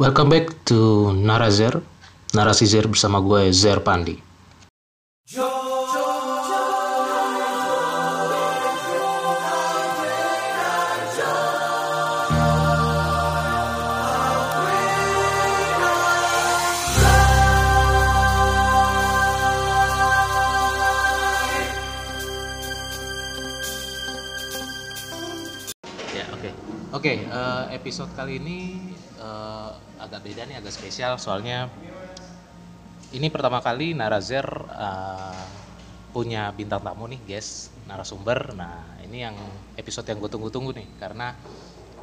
Welcome back to Narazer, Narasi Zer bersama gue Zer Pandi. Ya oke, oke eh, episode kali ini agak beda nih, agak spesial soalnya ini pertama kali Narazer eh, punya bintang tamu nih, guys, narasumber. Nah ini yang episode yang gue tunggu-tunggu nih karena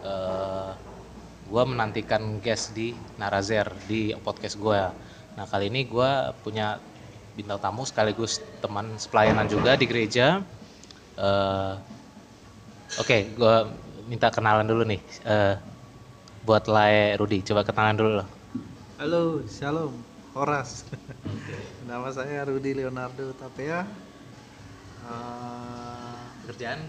eh, gue menantikan guest di Narazer di podcast gue. Nah kali ini gue punya bintang tamu sekaligus teman sepelayanan juga di gereja. Eh, Oke, gue minta kenalan dulu nih. Eh, buat Lae Rudi, coba kenalan dulu loh. Halo, shalom, Horas. Nama saya Rudi Leonardo Tapea. Eh, Kerjaan?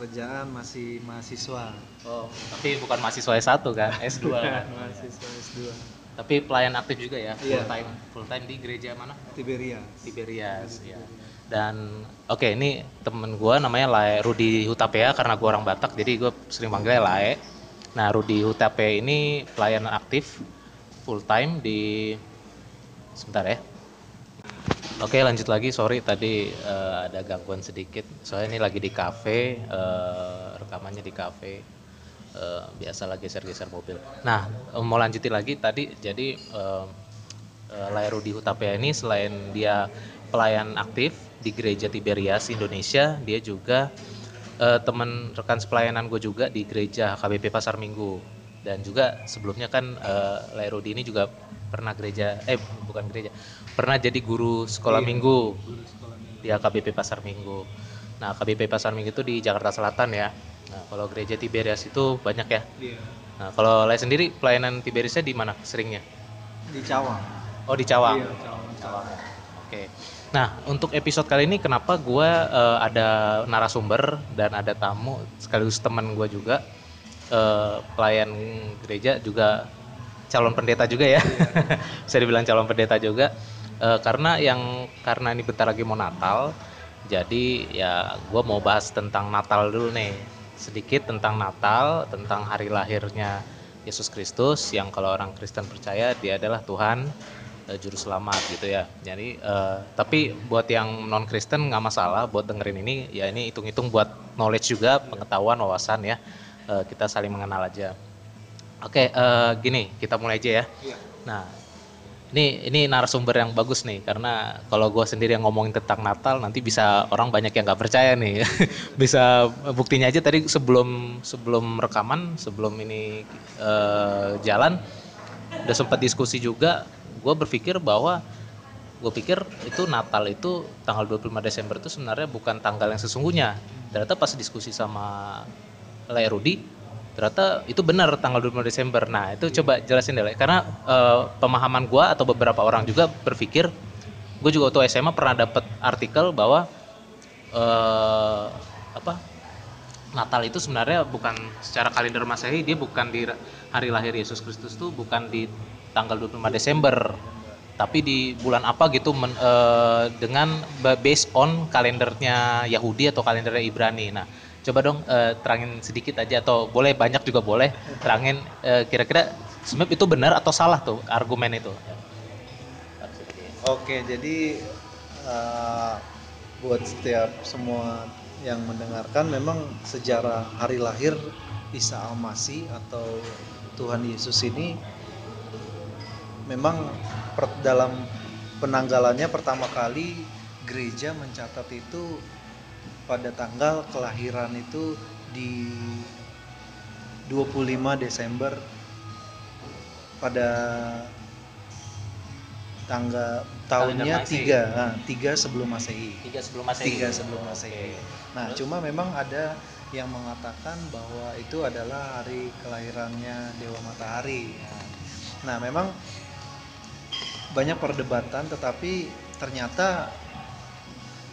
kerjaan masih mahasiswa. Oh, tapi bukan mahasiswa S1 kan, S2 kan. mahasiswa S2 tapi pelayan aktif juga ya, full Iya. time. Full time di gereja mana? Tiberias. Tiberias, ya. Dan oke, ini temen gue namanya Lae Rudi Hutapea karena gue orang Batak, jadi gue sering panggilnya Lae. Nah, Rudi Hutapea ini pelayan aktif full time di sebentar ya. Oke, lanjut lagi. Sorry tadi eh, ada gangguan sedikit. Soalnya ini lagi di kafe, eh, rekamannya di kafe. Eh, biasalah geser-geser mobil. Nah, mau lanjutin lagi tadi. Jadi eh, eh, Lae Rudi Hutapea ini selain dia pelayan aktif di Gereja Tiberias Indonesia, dia juga eh, teman rekan sepelayanan gue juga di Gereja HKBP Pasar Minggu. Dan juga sebelumnya kan eh, Lae Rudi ini juga pernah gereja, eh bukan gereja, pernah jadi guru sekolah minggu di HKBP Pasar Minggu. Nah, HKBP Pasar Minggu itu di Jakarta Selatan ya. Nah, kalau gereja Tiberias itu banyak ya. Iya. Nah, kalau Lae sendiri pelayanan Tiberiasnya di mana seringnya? Di Cawang. Oh, di Cawang. Iya, Cawang. Cawang. Nah, untuk episode kali ini kenapa gue ada narasumber dan ada tamu sekaligus teman gue juga eh, pelayan gereja juga calon pendeta juga ya. Bisa dibilang calon pendeta juga. Eh, karena yang karena ini bentar lagi mau Natal, jadi ya gue mau bahas tentang Natal dulu nih. Sedikit tentang Natal, tentang hari lahirnya Yesus Kristus yang kalau orang Kristen percaya dia adalah Tuhan eh, juru selamat gitu ya. Jadi eh, tapi buat yang non Kristen nggak masalah buat dengerin ini ya ini hitung-hitung buat knowledge juga pengetahuan wawasan ya. Eh, kita saling mengenal aja. Oke eh, gini kita mulai aja ya. Iya. Nah ini ini narasumber yang bagus nih karena kalau gue sendiri yang ngomongin tentang Natal nanti bisa orang banyak yang nggak percaya nih bisa buktinya aja tadi sebelum sebelum rekaman sebelum ini eh, jalan udah sempat diskusi juga gue berpikir bahwa gue pikir itu Natal itu tanggal 25 Desember itu sebenarnya bukan tanggal yang sesungguhnya. Ternyata pas diskusi sama Le Rudi ternyata itu benar tanggal 25 Desember. Nah itu coba jelasin deh karena eh, pemahaman gue atau beberapa orang juga berpikir gue juga waktu SMA pernah dapet artikel bahwa eh apa Natal itu sebenarnya bukan secara kalender Masehi dia bukan di hari lahir Yesus Kristus tuh bukan di tanggal 25 Desember tapi di bulan apa gitu men- eh, dengan ba- based on kalendernya Yahudi atau kalendernya Ibrani. Nah, coba dong eh, terangin sedikit aja atau boleh banyak juga boleh terangin eh, kira-kira sebenarnya itu benar atau salah tuh argumen itu. Oke, jadi eh, buat setiap semua yang mendengarkan memang sejarah hari lahir Isa Al-Masih atau Tuhan Yesus ini memang per- dalam penanggalannya pertama kali gereja mencatat itu pada tanggal kelahiran itu di 25 Desember pada tanggal tahunnya tiga nah, tiga sebelum masehi. Tiga sebelum Masehi. tiga sebelum masehi. Nah Terus? cuma memang ada yang mengatakan bahwa itu adalah hari kelahirannya dewa matahari. Nah memang banyak perdebatan tetapi ternyata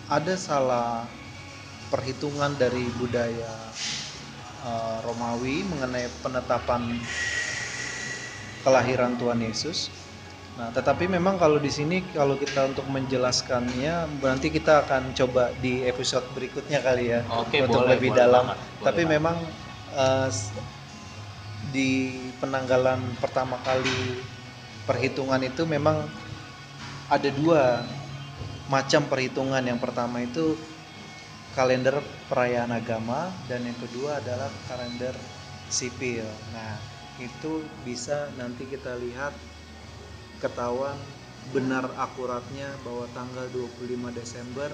ada salah perhitungan dari budaya eh, Romawi mengenai penetapan kelahiran Tuhan Yesus. Nah, tetapi memang kalau di sini kalau kita untuk menjelaskannya nanti kita akan coba di episode berikutnya kali ya Oke, untuk boleh, lebih boleh dalam. banget, boleh Tapi banget. memang s- di penanggalan pertama kali perhitungan itu memang ada dua macam perhitungan. Yang pertama itu kalender perayaan agama dan yang kedua adalah kalender sipil. Nah, itu bisa nanti kita lihat ketahuan benar akuratnya bahwa tanggal 25 Desember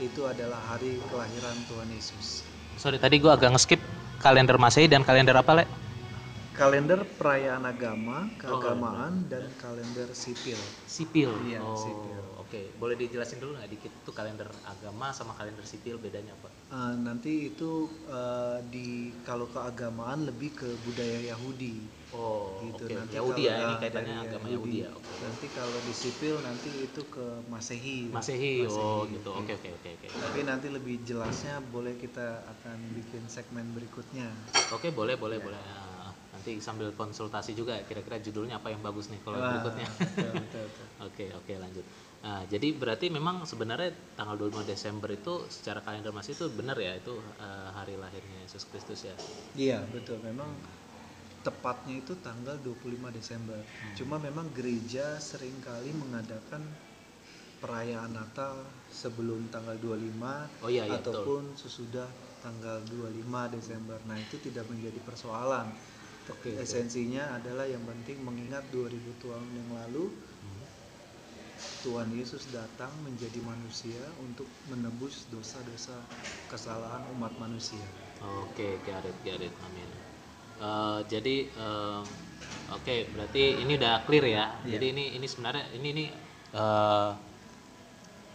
itu adalah hari kelahiran Tuhan Yesus. Sorry tadi gua agak ngeskip kalender Masehi dan kalender apa, Le? Kalender perayaan agama, keagamaan dan kalender sipil. Sipil. Iya, oh, sipil. Oke, boleh dijelasin dulu nggak dikit tuh kalender agama sama kalender sipil bedanya apa? Eh, nanti itu eh, di kalau keagamaan lebih ke budaya Yahudi. Oh, gitu oke. nanti Yahudi kalau- ya, ini ah, kaitannya dari agama Yahudi ya. Oke. nanti kalau di sipil nanti itu ke masehi Masehi. Oh, Masehi, gitu. iya. Oke, oke, oke, oke. tapi nanti lebih jelasnya boleh kita akan bikin segmen berikutnya Oke, boleh, boleh, Ya. boleh. Nanti sambil konsultasi juga kira-kira judulnya apa yang bagus nih kalau Wah, berikutnya. betul, betul, betul. Oke, oke lanjut. Nah, jadi berarti memang sebenarnya tanggal 25 Desember itu secara kalender Masih itu benar ya itu eh, hari lahirnya Yesus Kristus ya. iya betul memang tepatnya itu tanggal 25 Desember Hmm. cuma memang gereja sering kali mengadakan perayaan Natal sebelum tanggal 25 Oh iya, iya betul. ataupun sesudah tanggal 25 Desember. Nah, itu tidak menjadi persoalan. Oke. Esensinya adalah yang penting mengingat 2000 tahun yang lalu Hmm. Tuhan Yesus datang menjadi manusia untuk menebus dosa-dosa kesalahan umat manusia. Oke, it, get it. Amin. Eh, jadi eh, oke, berarti ini udah clear ya. Iya. Jadi ini ini sebenarnya ini ini eh,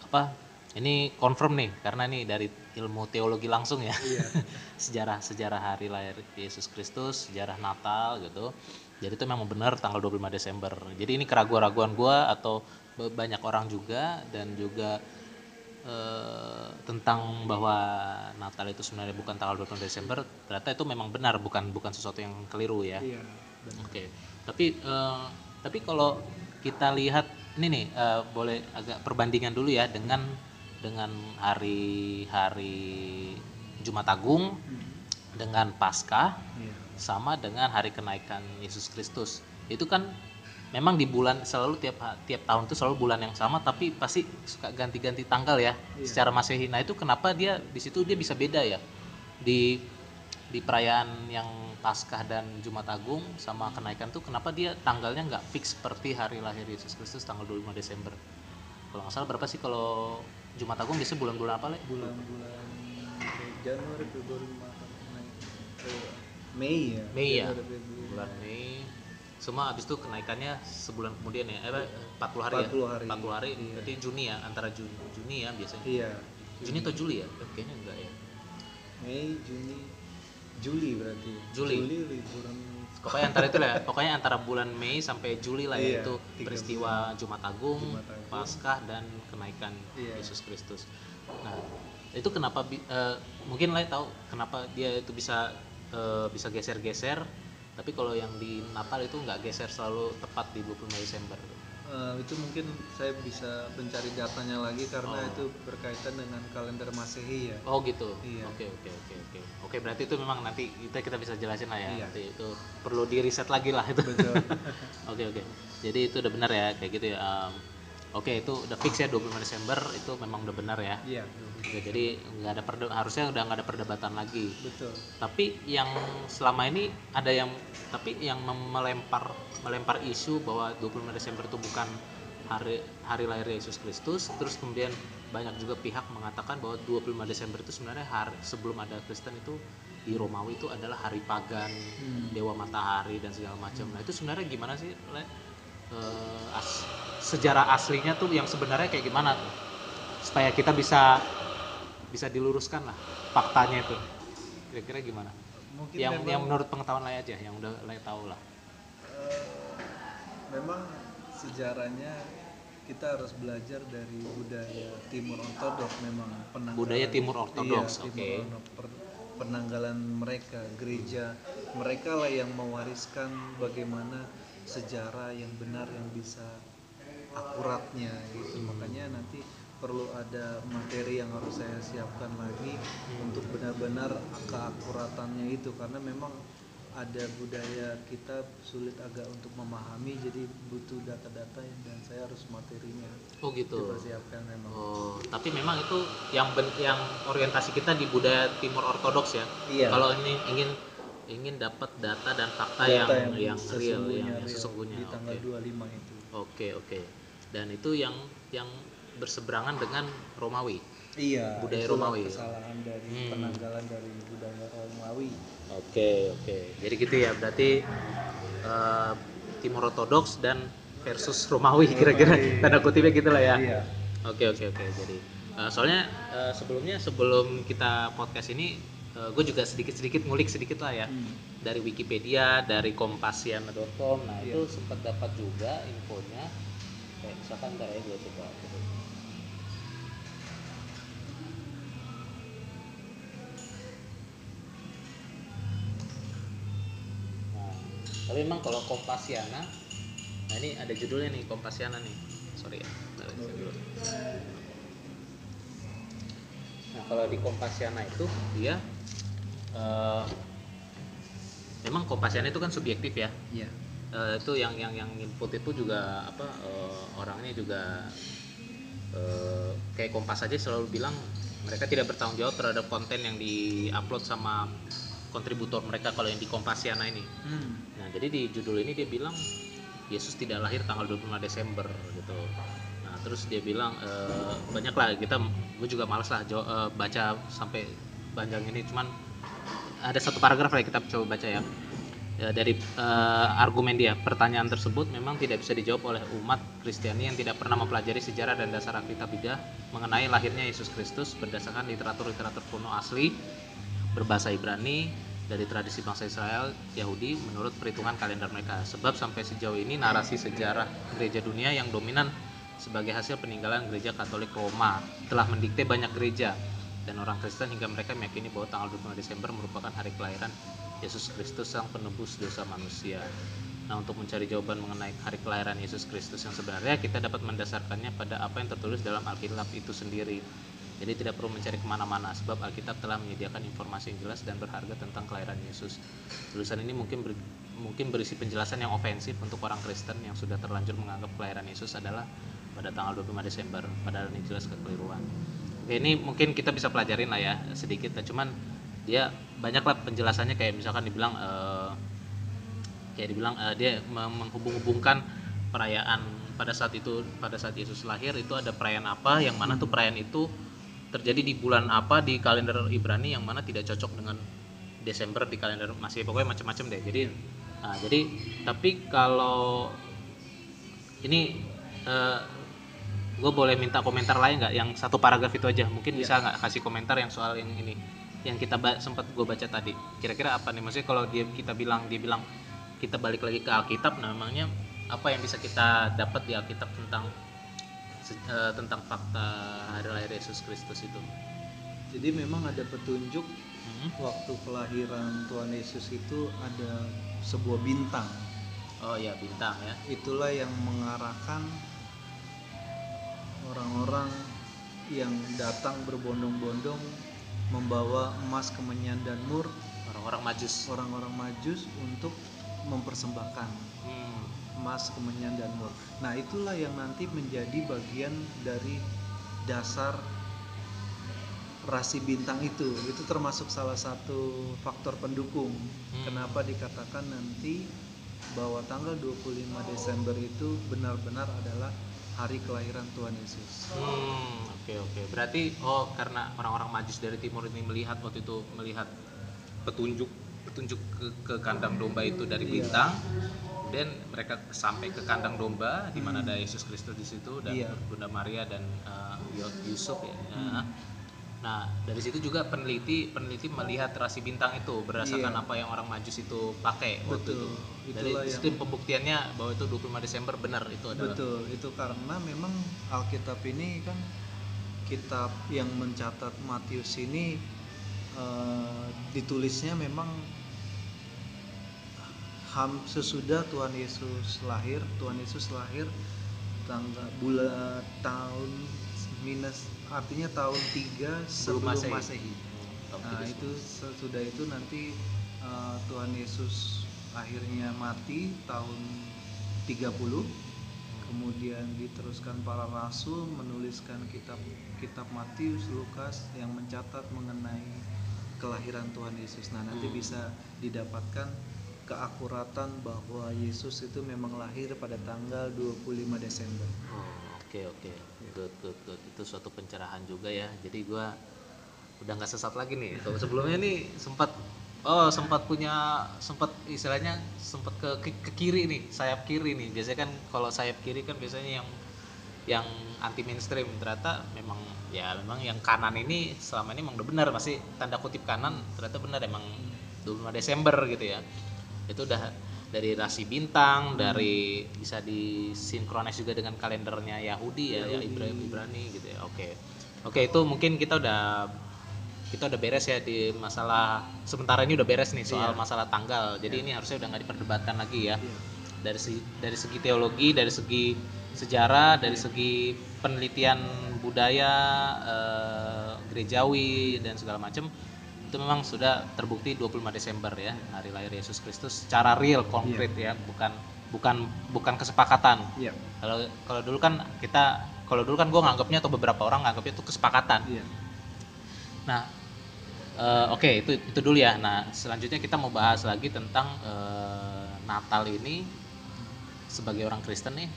apa? Ini confirm nih karena nih dari ilmu teologi langsung ya. Iya. sejarah sejarah hari lahir Yesus Kristus, sejarah Natal gitu. Jadi itu memang benar tanggal 25 Desember. Jadi ini keraguan-raguan gua atau banyak orang juga dan juga eh, tentang bahwa Natal itu sebenarnya bukan tanggal 25 Desember, ternyata itu memang benar bukan bukan sesuatu yang keliru ya. Iya. Oke. Tapi eh, tapi kalau kita lihat ini nih eh, boleh agak perbandingan dulu ya dengan dengan hari-hari Jumat Agung Mhm. dengan Paskah Iya. sama dengan hari kenaikan Yesus Kristus. Itu kan memang di bulan selalu tiap tiap tahun itu selalu bulan yang sama tapi pasti suka ganti-ganti tanggal ya Iya. secara Masehi. Nah, itu kenapa dia di situ dia bisa beda ya? Di di perayaan yang Paskah dan Jumat Agung sama kenaikan tuh kenapa dia tanggalnya nggak fix seperti hari lahir Yesus Kristus tanggal 25 Desember. Kalau nggak salah berapa sih kalau Jumat Agung biasanya bulan-bulan apa, Le? Bulan-bulan Januari, Februari, Maret, Mei. Eh, Mei ya. Mei ya? Bulan Mei semua habis itu kenaikannya sebulan kemudian ya eh 40 hari 40 ya hari. 40 hari Iya. berarti Juni ya antara Juni, Juni ya biasanya Iya. Juni atau Juli ya Eh, kayaknya enggak ya Mei, Juni, Juli berarti. Juli. Juli liburan. Pokoknya antara itu lah ya. pokoknya antara bulan Mei sampai Juli lah Iya, ya itu tiga peristiwa Jumat Agung, Jumat Agung. Paskah dan kenaikan Iya. Yesus Kristus nah itu kenapa eh, mungkin lah tahu kenapa dia itu bisa eh, bisa geser-geser tapi kalau yang di Natal itu nggak geser selalu tepat di 25 Desember Eh, itu mungkin saya bisa mencari datanya lagi karena Oh. itu berkaitan dengan kalender Masehi ya. Oh gitu. Iya. Oke oke oke oke. Oke berarti itu memang nanti kita kita bisa jelasin lah ya. Iya. Nanti itu perlu di riset lagi lah itu. Betul. oke oke. Jadi itu udah benar ya kayak gitu ya. Um, oke itu udah fix ya 25 Desember itu memang udah benar ya. Iya, Oke, jadi nggak ada perde harusnya udah nggak ada perdebatan lagi. betul. Tapi yang selama ini ada yang tapi yang melempar melempar isu bahwa 25 Desember itu bukan hari hari lahir Yesus Kristus. Terus kemudian banyak juga pihak mengatakan bahwa 25 Desember itu sebenarnya hari sebelum ada Kristen itu di Romawi itu adalah hari pagan, Hmm. dewa matahari dan segala macam. Nah, itu sebenarnya gimana sih, Le? Eh, as- sejarah aslinya tuh yang sebenarnya kayak gimana tuh? Supaya kita bisa bisa diluruskan lah faktanya itu. Kira-kira gimana? Mungkin yang memang, yang menurut pengetahuan Lay aja, yang udah Lay tahu lah. eh, memang sejarahnya kita harus belajar dari budaya Timur Ortodok memang penanggalan Budaya Timur Ortodoks, Iya, oke. Per- penanggalan mereka gereja mereka lah yang mewariskan bagaimana sejarah yang benar yang bisa akuratnya gitu Hmm. makanya nanti perlu ada materi yang harus saya siapkan lagi Hmm. untuk benar-benar keakuratannya itu karena memang ada budaya kita sulit agak untuk memahami jadi butuh data-data yang- dan saya harus materinya Oh gitu. dipersiapkan memang Oh, tapi memang itu yang ben- yang orientasi kita di budaya Timur Ortodoks ya. Iya. Kalau ini ingin ingin dapat data dan fakta Data yang yang, real, sesungguhnya yang real sesungguhnya. di tanggal Oke. 25 itu Oke, oke. Dan itu yang yang berseberangan dengan Romawi. Iya, Budaya Romawi. Kesalahan dari Hmm. penanggalan dari budaya Romawi. Oke, oke. Jadi gitu ya, berarti eh, Timur Ortodoks dan versus Romawi kira-kira tanda kutipnya gitu lah ya. Iya. Oke oke oke. Jadi eh, soalnya eh, sebelumnya sebelum kita podcast ini, gue juga sedikit sedikit ngulik sedikit lah ya Hmm. dari Wikipedia, dari Kompasiana.com. Nah Iya. itu sempat dapat juga infonya. Kayak misalkan ntar ya gue coba. Tapi memang kalau Kompasiana, nah ini ada judulnya nih Kompasiana nih. Sorry ya. dulu. Nah kalau di Kompasiana itu dia eh, memang Kompasiana itu kan subjektif ya. Iya. Eh, itu yang yang yang input itu juga apa eh, orangnya juga eh, kayak Kompas aja selalu bilang mereka tidak bertanggung jawab terhadap konten yang diupload sama kontributor mereka kalau yang di Kompasiana ini. Hmm. Nah, jadi di judul ini dia bilang Yesus tidak lahir tanggal 25 Desember gitu. Nah, terus dia bilang eh, banyak lah kita gue juga males lah jo- eh, baca sampai panjang ini cuman ada satu paragraf lah kita coba baca ya. Ya, dari eh, argumen dia, pertanyaan tersebut memang tidak bisa dijawab oleh umat Kristiani yang tidak pernah mempelajari sejarah dan dasar Alkitabiah mengenai lahirnya Yesus Kristus berdasarkan literatur-literatur kuno asli berbahasa Ibrani dari tradisi bangsa Israel Yahudi menurut perhitungan kalender mereka. Sebab sampai sejauh ini narasi sejarah gereja dunia yang dominan sebagai hasil peninggalan gereja Katolik Roma telah mendikte banyak gereja dan orang Kristen hingga mereka meyakini bahwa tanggal 25 Desember merupakan hari kelahiran Yesus Kristus sang penebus dosa manusia. Nah, untuk mencari jawaban mengenai hari kelahiran Yesus Kristus yang sebenarnya, kita dapat mendasarkannya pada apa yang tertulis dalam Alkitab itu sendiri. Jadi tidak perlu mencari ke mana-mana, sebab Alkitab telah menyediakan informasi yang jelas dan berharga tentang kelahiran Yesus. Tulisan ini mungkin ber- mungkin berisi penjelasan yang ofensif untuk orang Kristen yang sudah terlanjur menganggap kelahiran Yesus adalah pada tanggal 25 Desember, padahal ini jelas kekeliruan. Oke, ini mungkin kita bisa pelajarin lah ya sedikit, cuman dia banyak lah penjelasannya kayak misalkan dibilang eh, kayak dibilang eh, dia meng- menghubung-hubungkan perayaan pada saat itu pada saat Yesus lahir itu ada perayaan apa yang mana tuh perayaan itu terjadi di bulan apa di kalender Ibrani yang mana tidak cocok dengan Desember di kalender masih pokoknya macam-macam deh. Jadi nah, jadi tapi kalau ini gue boleh minta komentar lain nggak? Yang satu paragraf itu aja. Mungkin Iya. bisa nggak kasih komentar yang soal yang ini yang kita sempat gue baca tadi. Kira-kira apa nih? Maksudnya kalau dia kita bilang dia bilang kita balik lagi ke Alkitab nah memangnya apa yang bisa kita dapat di Alkitab tentang eh, tentang fakta hari lahir Yesus Kristus itu Jadi memang ada petunjuk Hmm. waktu kelahiran Tuhan Yesus itu ada sebuah bintang. oh ya bintang ya Itulah yang mengarahkan orang-orang yang datang berbondong-bondong membawa emas, kemenyan dan mur orang-orang majus orang-orang majus untuk mempersembahkan Hmm. Emas, kemenyan dan mur. Nah, itulah yang nanti menjadi bagian dari dasar rasi bintang itu. Itu termasuk salah satu faktor pendukung. Hmm. Kenapa dikatakan nanti bahwa tanggal 25 Desember itu benar-benar adalah hari kelahiran Tuhan Yesus. Hmm, oke oke. Berarti oh karena orang-orang majus dari timur ini melihat waktu itu melihat petunjuk petunjuk ke, ke kandang domba itu dari Iya. bintang. Kemudian mereka sampai ke kandang domba di mana ada Yesus Kristus di situ dan Iya. Bunda Maria dan uh, Yusuf ya. Hmm. Nah, dari situ juga peneliti peneliti melihat rasi bintang itu berdasarkan Iya. apa yang orang majus itu pakai waktu Betul. itu. Dari Itulah situ yang- pembuktiannya bahwa itu 25 Desember benar itu adalah. Betul, itu karena memang Alkitab ini kan kitab yang mencatat Matius ini eh, ditulisnya memang ham sesudah Tuhan Yesus lahir Tuhan Yesus lahir tanggal bulan tahun minus artinya tahun 3 sebelum Masehi. Masehi. Nah, 39. itu sesudah itu nanti uh, Tuhan Yesus akhirnya mati tahun 30 kemudian diteruskan para rasul menuliskan kitab kitab Matius, Lukas yang mencatat mengenai kelahiran Tuhan Yesus. Nah, nanti Hmm. bisa didapatkan keakuratan bahwa Yesus itu memang lahir pada tanggal 25 Desember. Oh, Oke oke, good good good. Itu suatu pencerahan juga ya. Jadi gua udah nggak sesat lagi nih. Kalau sebelumnya nih sempat oh sempat punya sempat istilahnya sempat ke, ke ke kiri nih sayap kiri nih. Biasanya kan kalau sayap kiri kan biasanya yang yang anti mainstream ternyata memang ya memang yang kanan ini selama ini emang udah benar masih tanda kutip kanan ternyata benar emang 25 Desember gitu ya itu udah dari rasi bintang dari bisa disinkronis juga dengan kalendernya Yahudi ya, ya. Ibrani Ibrani gitu ya. Oke. Oke itu mungkin kita udah kita udah beres ya di masalah sementara ini udah beres nih soal Iya. masalah tanggal. Jadi ini harusnya udah nggak diperdebatkan lagi ya. Iya. dari segi dari segi teologi dari segi sejarah dari segi penelitian budaya eh, gerejawi dan segala macam itu memang sudah terbukti 25 Desember ya hari lahir Yesus Kristus secara real konkret ya bukan bukan bukan kesepakatan Iya. kalau kalau dulu kan kita kalau dulu kan gue nganggapnya atau beberapa orang nganggapnya itu kesepakatan Iya. Nah, eh, oke itu itu dulu ya. Nah, selanjutnya kita mau bahas lagi tentang eh, Natal ini sebagai orang Kristen nih.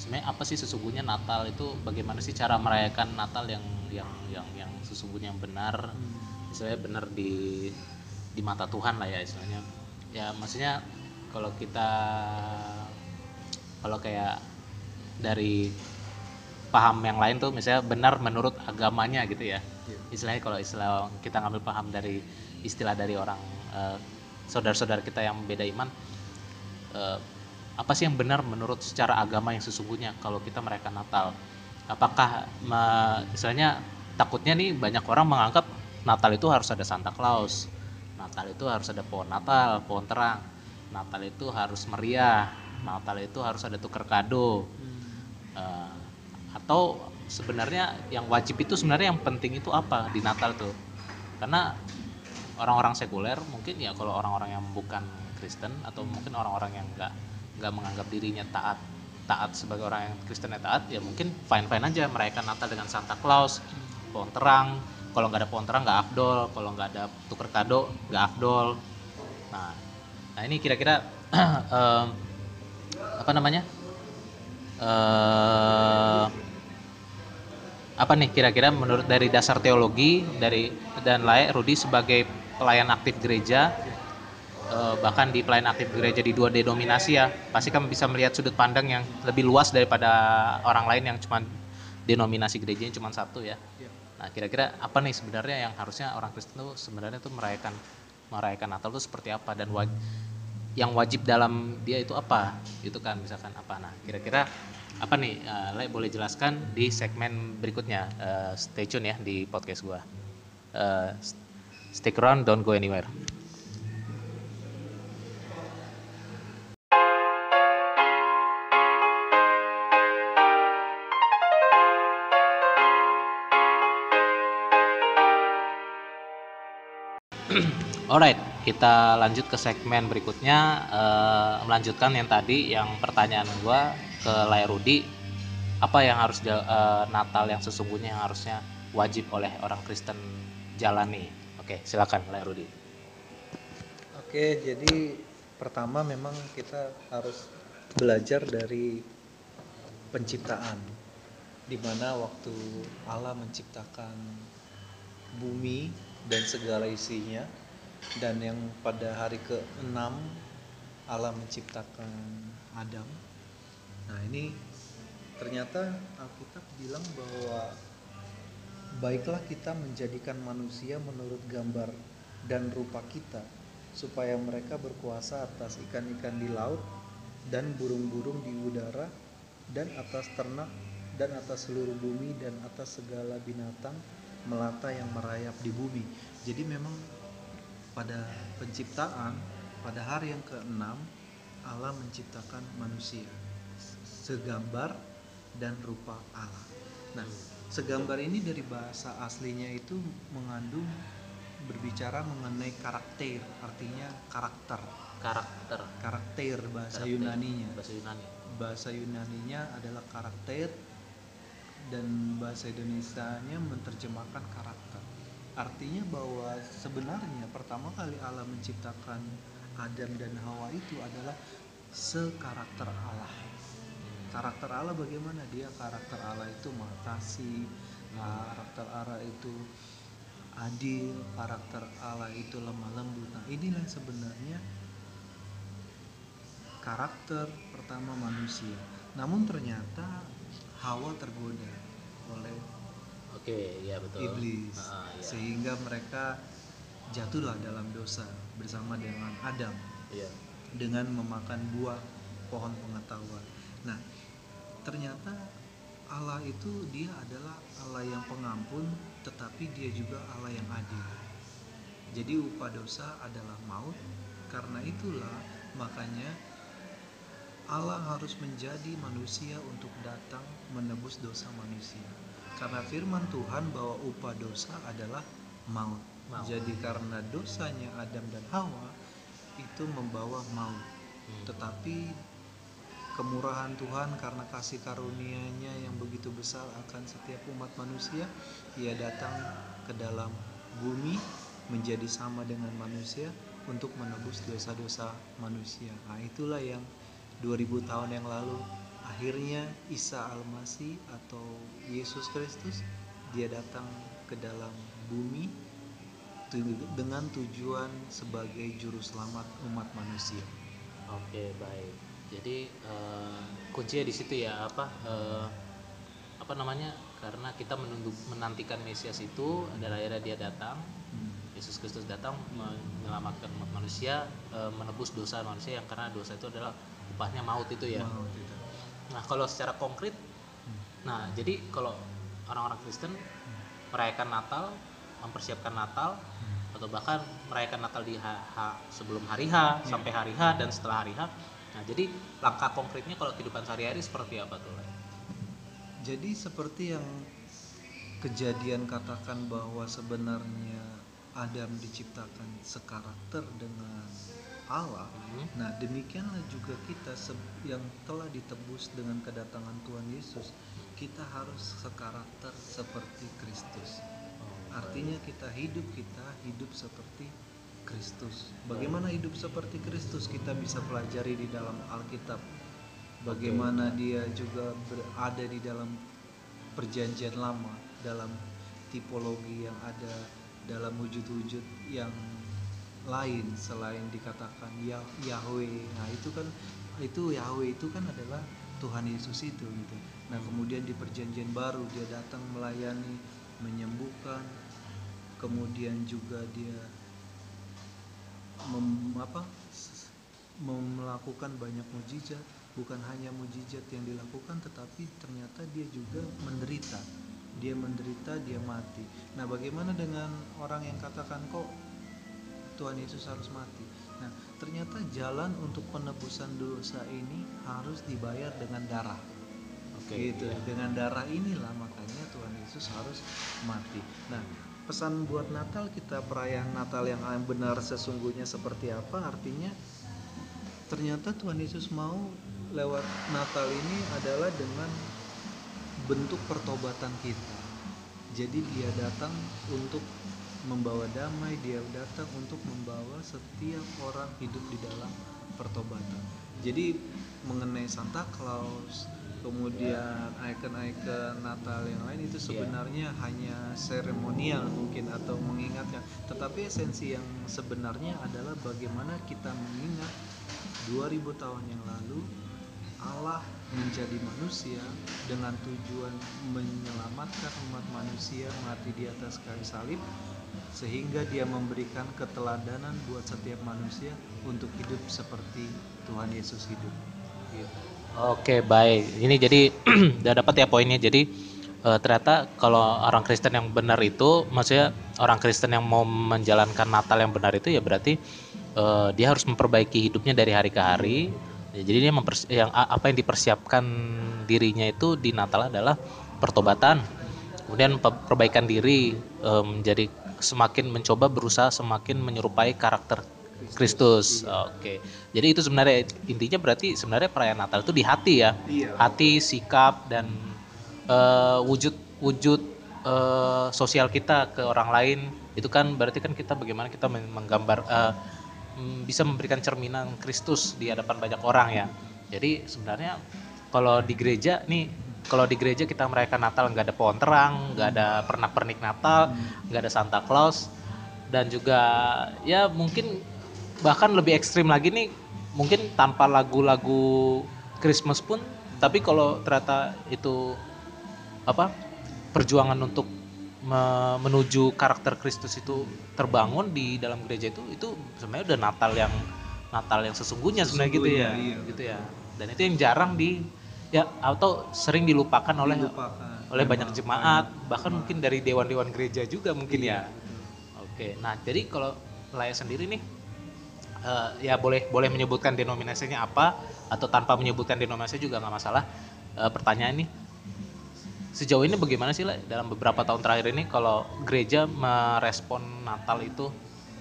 Sebenarnya apa sih sesungguhnya Natal itu? Bagaimana sih cara merayakan Natal yang yang yang yang sesungguhnya yang benar? Istilahnya benar di di mata Tuhan lah ya istilahnya. Ya maksudnya kalau kita kalau kayak dari paham yang lain tuh misalnya benar menurut agamanya gitu ya Iya. istilahnya kalau istilah kita ngambil paham dari istilah dari orang eh, saudara-saudara kita yang beda iman eh, apa sih yang benar menurut secara agama yang sesungguhnya kalau kita merayakan Natal apakah misalnya takutnya nih banyak orang menganggap Natal itu harus ada Santa Claus. Natal itu harus ada pohon Natal pohon terang. Natal itu harus meriah. Natal itu harus ada tukar kado. Eh, atau sebenarnya yang wajib itu sebenarnya yang penting itu apa di Natal tuh? Karena orang-orang sekuler mungkin ya kalau orang-orang yang bukan Kristen atau mungkin orang-orang yang nggak nggak menganggap dirinya taat taat sebagai orang yang Kristen yang taat ya mungkin fine fine aja. Merayakan Natal dengan Santa Claus pohon terang kalau nggak ada terang nggak afdol. Kalau nggak ada tuker kado nggak afdol. Nah nah ini kira-kira em, apa namanya? Eh apa nih kira-kira menurut dari dasar teologi dari dan layak Rudi sebagai pelayan aktif gereja eh, bahkan di pelayan aktif gereja di dua denominasi ya pasti kan bisa melihat sudut pandang yang lebih luas daripada orang lain yang cuma denominasi gerejanya cuma satu ya. Iya. Nah kira-kira apa nih sebenarnya yang harusnya orang Kristen tuh sebenarnya tuh merayakan merayakan Natal tuh seperti apa dan waj- yang wajib dalam dia itu apa? Itu kan misalkan apa. Nah kira-kira apa nih? Eh, Le boleh jelaskan di segmen berikutnya. Eh, stay tune ya di podcast gua. Eh, stick around don't go anywhere Alright, kita lanjut ke segmen berikutnya. eh, melanjutkan yang tadi, yang pertanyaan gua ke Lai Rudi, apa yang harus eh, Natal yang sesungguhnya yang harusnya wajib oleh orang Kristen jalani? Oke, silakan Lai Rudi. Oke, jadi pertama memang kita harus belajar dari penciptaan, di mana waktu Allah menciptakan bumi dan segala isinya, dan yang pada hari ke-6 Allah menciptakan Adam. Nah ini ternyata Alkitab bilang bahwa baiklah kita menjadikan manusia menurut gambar dan rupa kita supaya mereka berkuasa atas ikan-ikan di laut dan burung-burung di udara dan atas ternak dan atas seluruh bumi dan atas segala binatang melata yang merayap di bumi. Jadi memang pada penciptaan pada hari yang keenam Allah menciptakan manusia segambar dan rupa Allah. Nah, segambar ini dari bahasa aslinya itu mengandung berbicara mengenai karakter, artinya karakter. karakter Karakter bahasa Karakter. Yunaninya. bahasa Yunani Bahasa Yunaninya adalah karakter dan bahasa Indonesianya menerjemahkan karakter. Artinya bahwa sebenarnya pertama kali Allah menciptakan Adam dan Hawa itu adalah sekarakter Allah. Karakter Allah bagaimana? Dia karakter Allah itu maha kasih, karakter Allah itu adil, karakter Allah itu lemah lembut. Nah, inilah sebenarnya karakter pertama manusia. Namun ternyata Hawa tergoda oleh oke ya betul iblis Ah, iya. sehingga mereka jatuhlah dalam dosa bersama dengan Adam Iya. dengan memakan buah pohon pengetahuan. Nah, ternyata Allah itu dia adalah Allah yang pengampun, tetapi dia juga Allah yang adil. Jadi upah dosa adalah maut. Karena itulah makanya Allah harus menjadi manusia untuk datang menebus dosa manusia. Karena firman Tuhan bahwa upah dosa adalah maut. Maut. Jadi karena dosanya Adam dan Hawa itu membawa maut. Hmm. Tetapi kemurahan Tuhan karena kasih karunia-Nya yang begitu besar akan setiap umat manusia, Ia datang ke dalam bumi menjadi sama dengan manusia untuk menebus dosa-dosa manusia. Nah, itulah yang 2000 tahun yang lalu akhirnya Isa Al-Masih atau Yesus Kristus dia datang ke dalam bumi dengan tujuan sebagai juru selamat umat manusia. Oke baik. Jadi eh, kuncinya di situ ya apa eh, apa namanya? Karena kita menunggu menantikan Mesias itu dan akhirnya dia datang. Hmm. Yesus Kristus datang menyelamatkan umat manusia, eh, menebus dosa manusia yang karena dosa itu adalah upahnya maut itu ya. Mau tidak. Nah kalau secara konkret, nah jadi kalau orang-orang Kristen merayakan Natal, mempersiapkan Natal, atau bahkan merayakan Natal di H, H- sebelum hari H Iya. sampai hari H dan setelah hari H. Nah jadi langkah konkretnya kalau kehidupan sehari-hari seperti apa tuh? Jadi seperti yang kejadian katakan bahwa sebenarnya Adam diciptakan sekarakter dengan Allah. Hmm. Nah, demikianlah juga kita yang telah ditebus dengan kedatangan Tuhan Yesus. Kita harus sekarakter seperti Kristus. Artinya kita hidup kita hidup seperti Kristus. Bagaimana hidup seperti Kristus kita bisa pelajari di dalam Alkitab. Bagaimana dia juga berada di dalam perjanjian lama dalam tipologi yang ada dalam wujud-wujud yang lain selain dikatakan Ya- Yahweh. Nah, itu kan itu Yahweh itu kan adalah Tuhan Yesus itu gitu. Nah, kemudian di perjanjian baru dia datang melayani, menyembuhkan, kemudian juga dia mem, apa melakukan banyak mujizat bukan hanya mujizat yang dilakukan tetapi ternyata dia juga menderita dia menderita dia mati nah bagaimana dengan orang yang katakan kok Tuhan Yesus harus mati. Nah ternyata jalan untuk penebusan dosa ini harus dibayar dengan darah. Oke. gitu. iya. dengan darah inilah makanya Tuhan Yesus harus mati. Nah pesan buat Natal kita perayaan Natal yang benar sesungguhnya seperti apa? Artinya ternyata Tuhan Yesus mau lewat Natal ini adalah dengan bentuk pertobatan kita. Jadi dia datang untuk membawa damai dia datang untuk membawa setiap orang hidup di dalam pertobatan. Jadi mengenai Santa Claus kemudian ikon-ikon Natal yang lain itu sebenarnya hanya seremonial mungkin atau mengingatkan. Tetapi esensi yang sebenarnya adalah bagaimana kita mengingat 2000 tahun yang lalu Allah menjadi manusia dengan tujuan menyelamatkan umat manusia mati di atas kayu salib sehingga dia memberikan keteladanan buat setiap manusia untuk hidup seperti Tuhan Yesus hidup. Gitu. Oke baik. Ini jadi udah dapat ya poinnya. Jadi eh, ternyata kalau orang Kristen yang benar itu, maksudnya orang Kristen yang mau menjalankan Natal yang benar itu ya berarti eh, dia harus memperbaiki hidupnya dari hari ke hari. Ya, jadi dia yang apa yang dipersiapkan dirinya itu di Natal adalah pertobatan, kemudian pe- perbaikan diri eh, menjadi semakin mencoba berusaha semakin menyerupai karakter Kristus. Oke. Jadi itu sebenarnya intinya berarti sebenarnya perayaan Natal itu di hati ya. Iya. Hati, sikap dan eh, wujud wujud eh, sosial kita ke orang lain itu kan berarti kan kita bagaimana kita men- menggambar mm, bisa memberikan cerminan Kristus di hadapan banyak orang ya. Jadi sebenarnya kalau di gereja nih kalau di gereja kita merayakan Natal nggak ada pohon terang, nggak ada pernak-pernik Natal, nggak ada Santa Claus. Dan juga ya mungkin bahkan lebih ekstrim lagi nih mungkin tanpa lagu-lagu Christmas pun tapi kalau ternyata itu apa perjuangan untuk me- menuju karakter Kristus itu terbangun di dalam gereja itu itu sebenarnya udah Natal yang Natal yang sesungguhnya sebenarnya gitu ya Sesungguhnya, iya, gitu ya. Dan itu yang jarang di ya atau sering dilupakan oleh Dilupakan. oleh banyak Memang jemaat bahkan jemaat. mungkin dari dewan-dewan gereja juga mungkin Iya, ya oke nah jadi kalau Laya sendiri nih eh, ya boleh boleh menyebutkan denominasinya apa atau tanpa menyebutkan denominasi juga nggak masalah Eh, pertanyaan nih sejauh ini bagaimana sih lah dalam beberapa tahun terakhir ini kalau gereja merespon Natal itu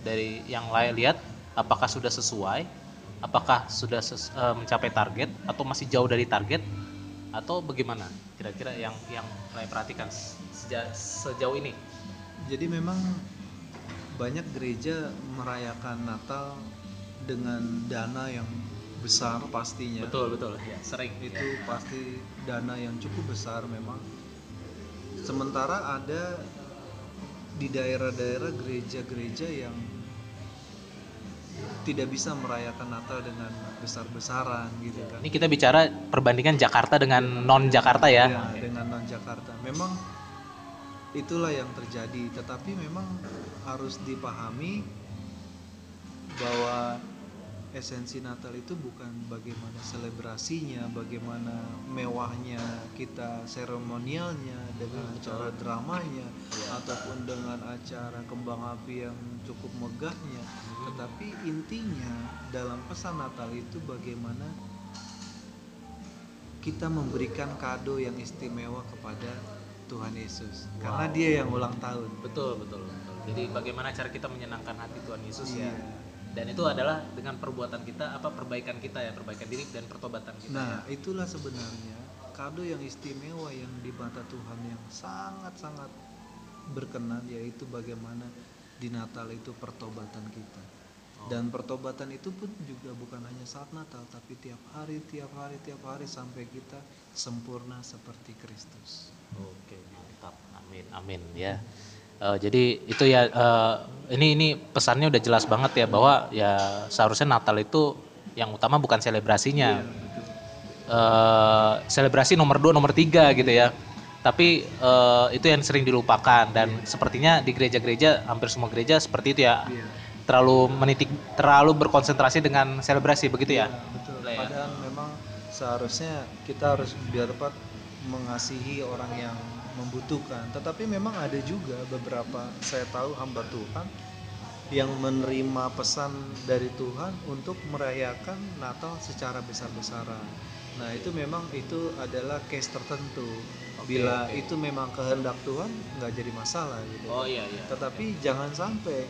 dari yang lain lihat apakah sudah sesuai apakah sudah ses- eh, mencapai target atau masih jauh dari target? Atau bagaimana? Kira-kira yang yang saya perhatikan seja- sejauh ini. Jadi memang banyak gereja merayakan Natal dengan dana yang besar pastinya. betul betul. Ya sering. Itu pasti dana yang cukup besar memang. Sementara ada di daerah-daerah gereja-gereja yang tidak bisa merayakan Natal dengan besar-besaran gitu kan. ini kita bicara perbandingan Jakarta dengan non Jakarta ya Ya, dengan non Jakarta. Memang itulah yang terjadi, tetapi memang harus dipahami bahwa esensi Natal itu bukan bagaimana selebrasinya, bagaimana mewahnya kita seremonialnya dengan acara dramanya ataupun dengan acara kembang api yang cukup megahnya, tetapi intinya dalam pesan Natal itu bagaimana kita memberikan kado yang istimewa kepada Tuhan Yesus. Karena Wow. dia yang ulang tahun. betul betul betul. Jadi bagaimana cara kita menyenangkan hati Tuhan Yesus ya? Iya. Dan itu adalah dengan perbuatan kita apa perbaikan kita ya perbaikan diri dan pertobatan kita Nah, ya. itulah sebenarnya kado yang istimewa yang di mata Tuhan yang sangat-sangat berkenan yaitu bagaimana di Natal itu pertobatan kita. Dan pertobatan itu pun juga bukan hanya saat Natal tapi tiap hari, tiap hari, tiap hari sampai kita sempurna seperti Kristus. Oke, mantap. Amin, amin ya. Eh, jadi itu ya eh, ini ini pesannya udah jelas banget ya bahwa ya seharusnya Natal itu yang utama bukan selebrasinya. Eh, selebrasi nomor dua, nomor tiga gitu ya. Tapi eh, itu yang sering dilupakan dan sepertinya di gereja-gereja hampir semua gereja seperti itu ya. Iya. Terlalu menitik, terlalu berkonsentrasi dengan selebrasi begitu ya. Betul. Lah ya. Padahal memang seharusnya kita harus biar dapat mengasihi orang yang membutuhkan. Tetapi memang ada juga beberapa saya tahu hamba Tuhan yang menerima pesan dari Tuhan untuk merayakan Natal secara besar-besaran. Nah itu memang itu adalah case tertentu. Oke, Bila oke. itu memang kehendak Tuhan nggak jadi masalah gitu. Oh iya iya. Tetapi jangan sampai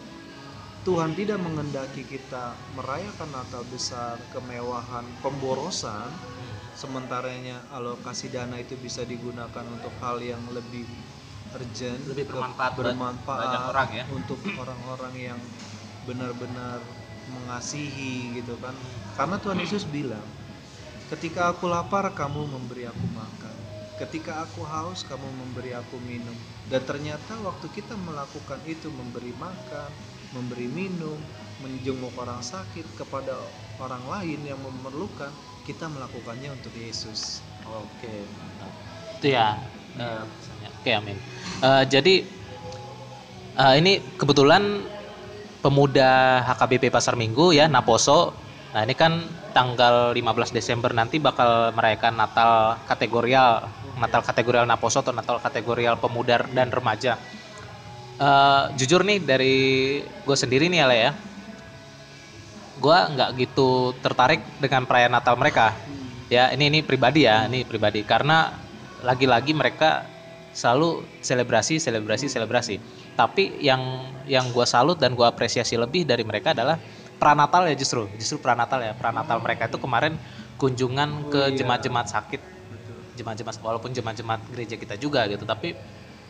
Tuhan tidak mengendaki kita merayakan Natal besar, kemewahan, pemborosan, sementaranya alokasi dana itu bisa digunakan untuk hal yang lebih urgent, Lebih bermanfaat bermanfaat banyak orang ya. untuk orang-orang yang benar-benar mengasihi gitu kan. Karena Tuhan Yesus bilang, ketika aku lapar kamu memberi aku makan. Ketika aku haus kamu memberi aku minum. Dan ternyata waktu kita melakukan itu memberi makan, memberi minum, menjenguk orang sakit kepada orang lain yang memerlukan, kita melakukannya untuk Yesus. Oke, mantap. Itu ya. eh, pesannya. Oke, amin. Eh, jadi eh, ini kebetulan pemuda HKBP Pasar Minggu ya Naposo. Nah, ini kan tanggal 15 Desember nanti bakal merayakan Natal kategorial, Natal kategorial Naposo atau Natal kategorial pemuda dan remaja. Eh, jujur nih dari gue sendiri nih Ale ya, gua nggak gitu tertarik dengan perayaan Natal mereka. Ya ini ini pribadi ya ini pribadi. Karena lagi-lagi mereka selalu selebrasi selebrasi selebrasi. Tapi yang yang gua salut dan gua apresiasi lebih dari mereka adalah pranatal ya justru. Justru pranatal ya. Pranatal mereka itu kemarin kunjungan Oh, ke iya. jemaat-jemaat sakit. Jemaat-jemaat walaupun jemaat-jemaat gereja kita juga gitu tapi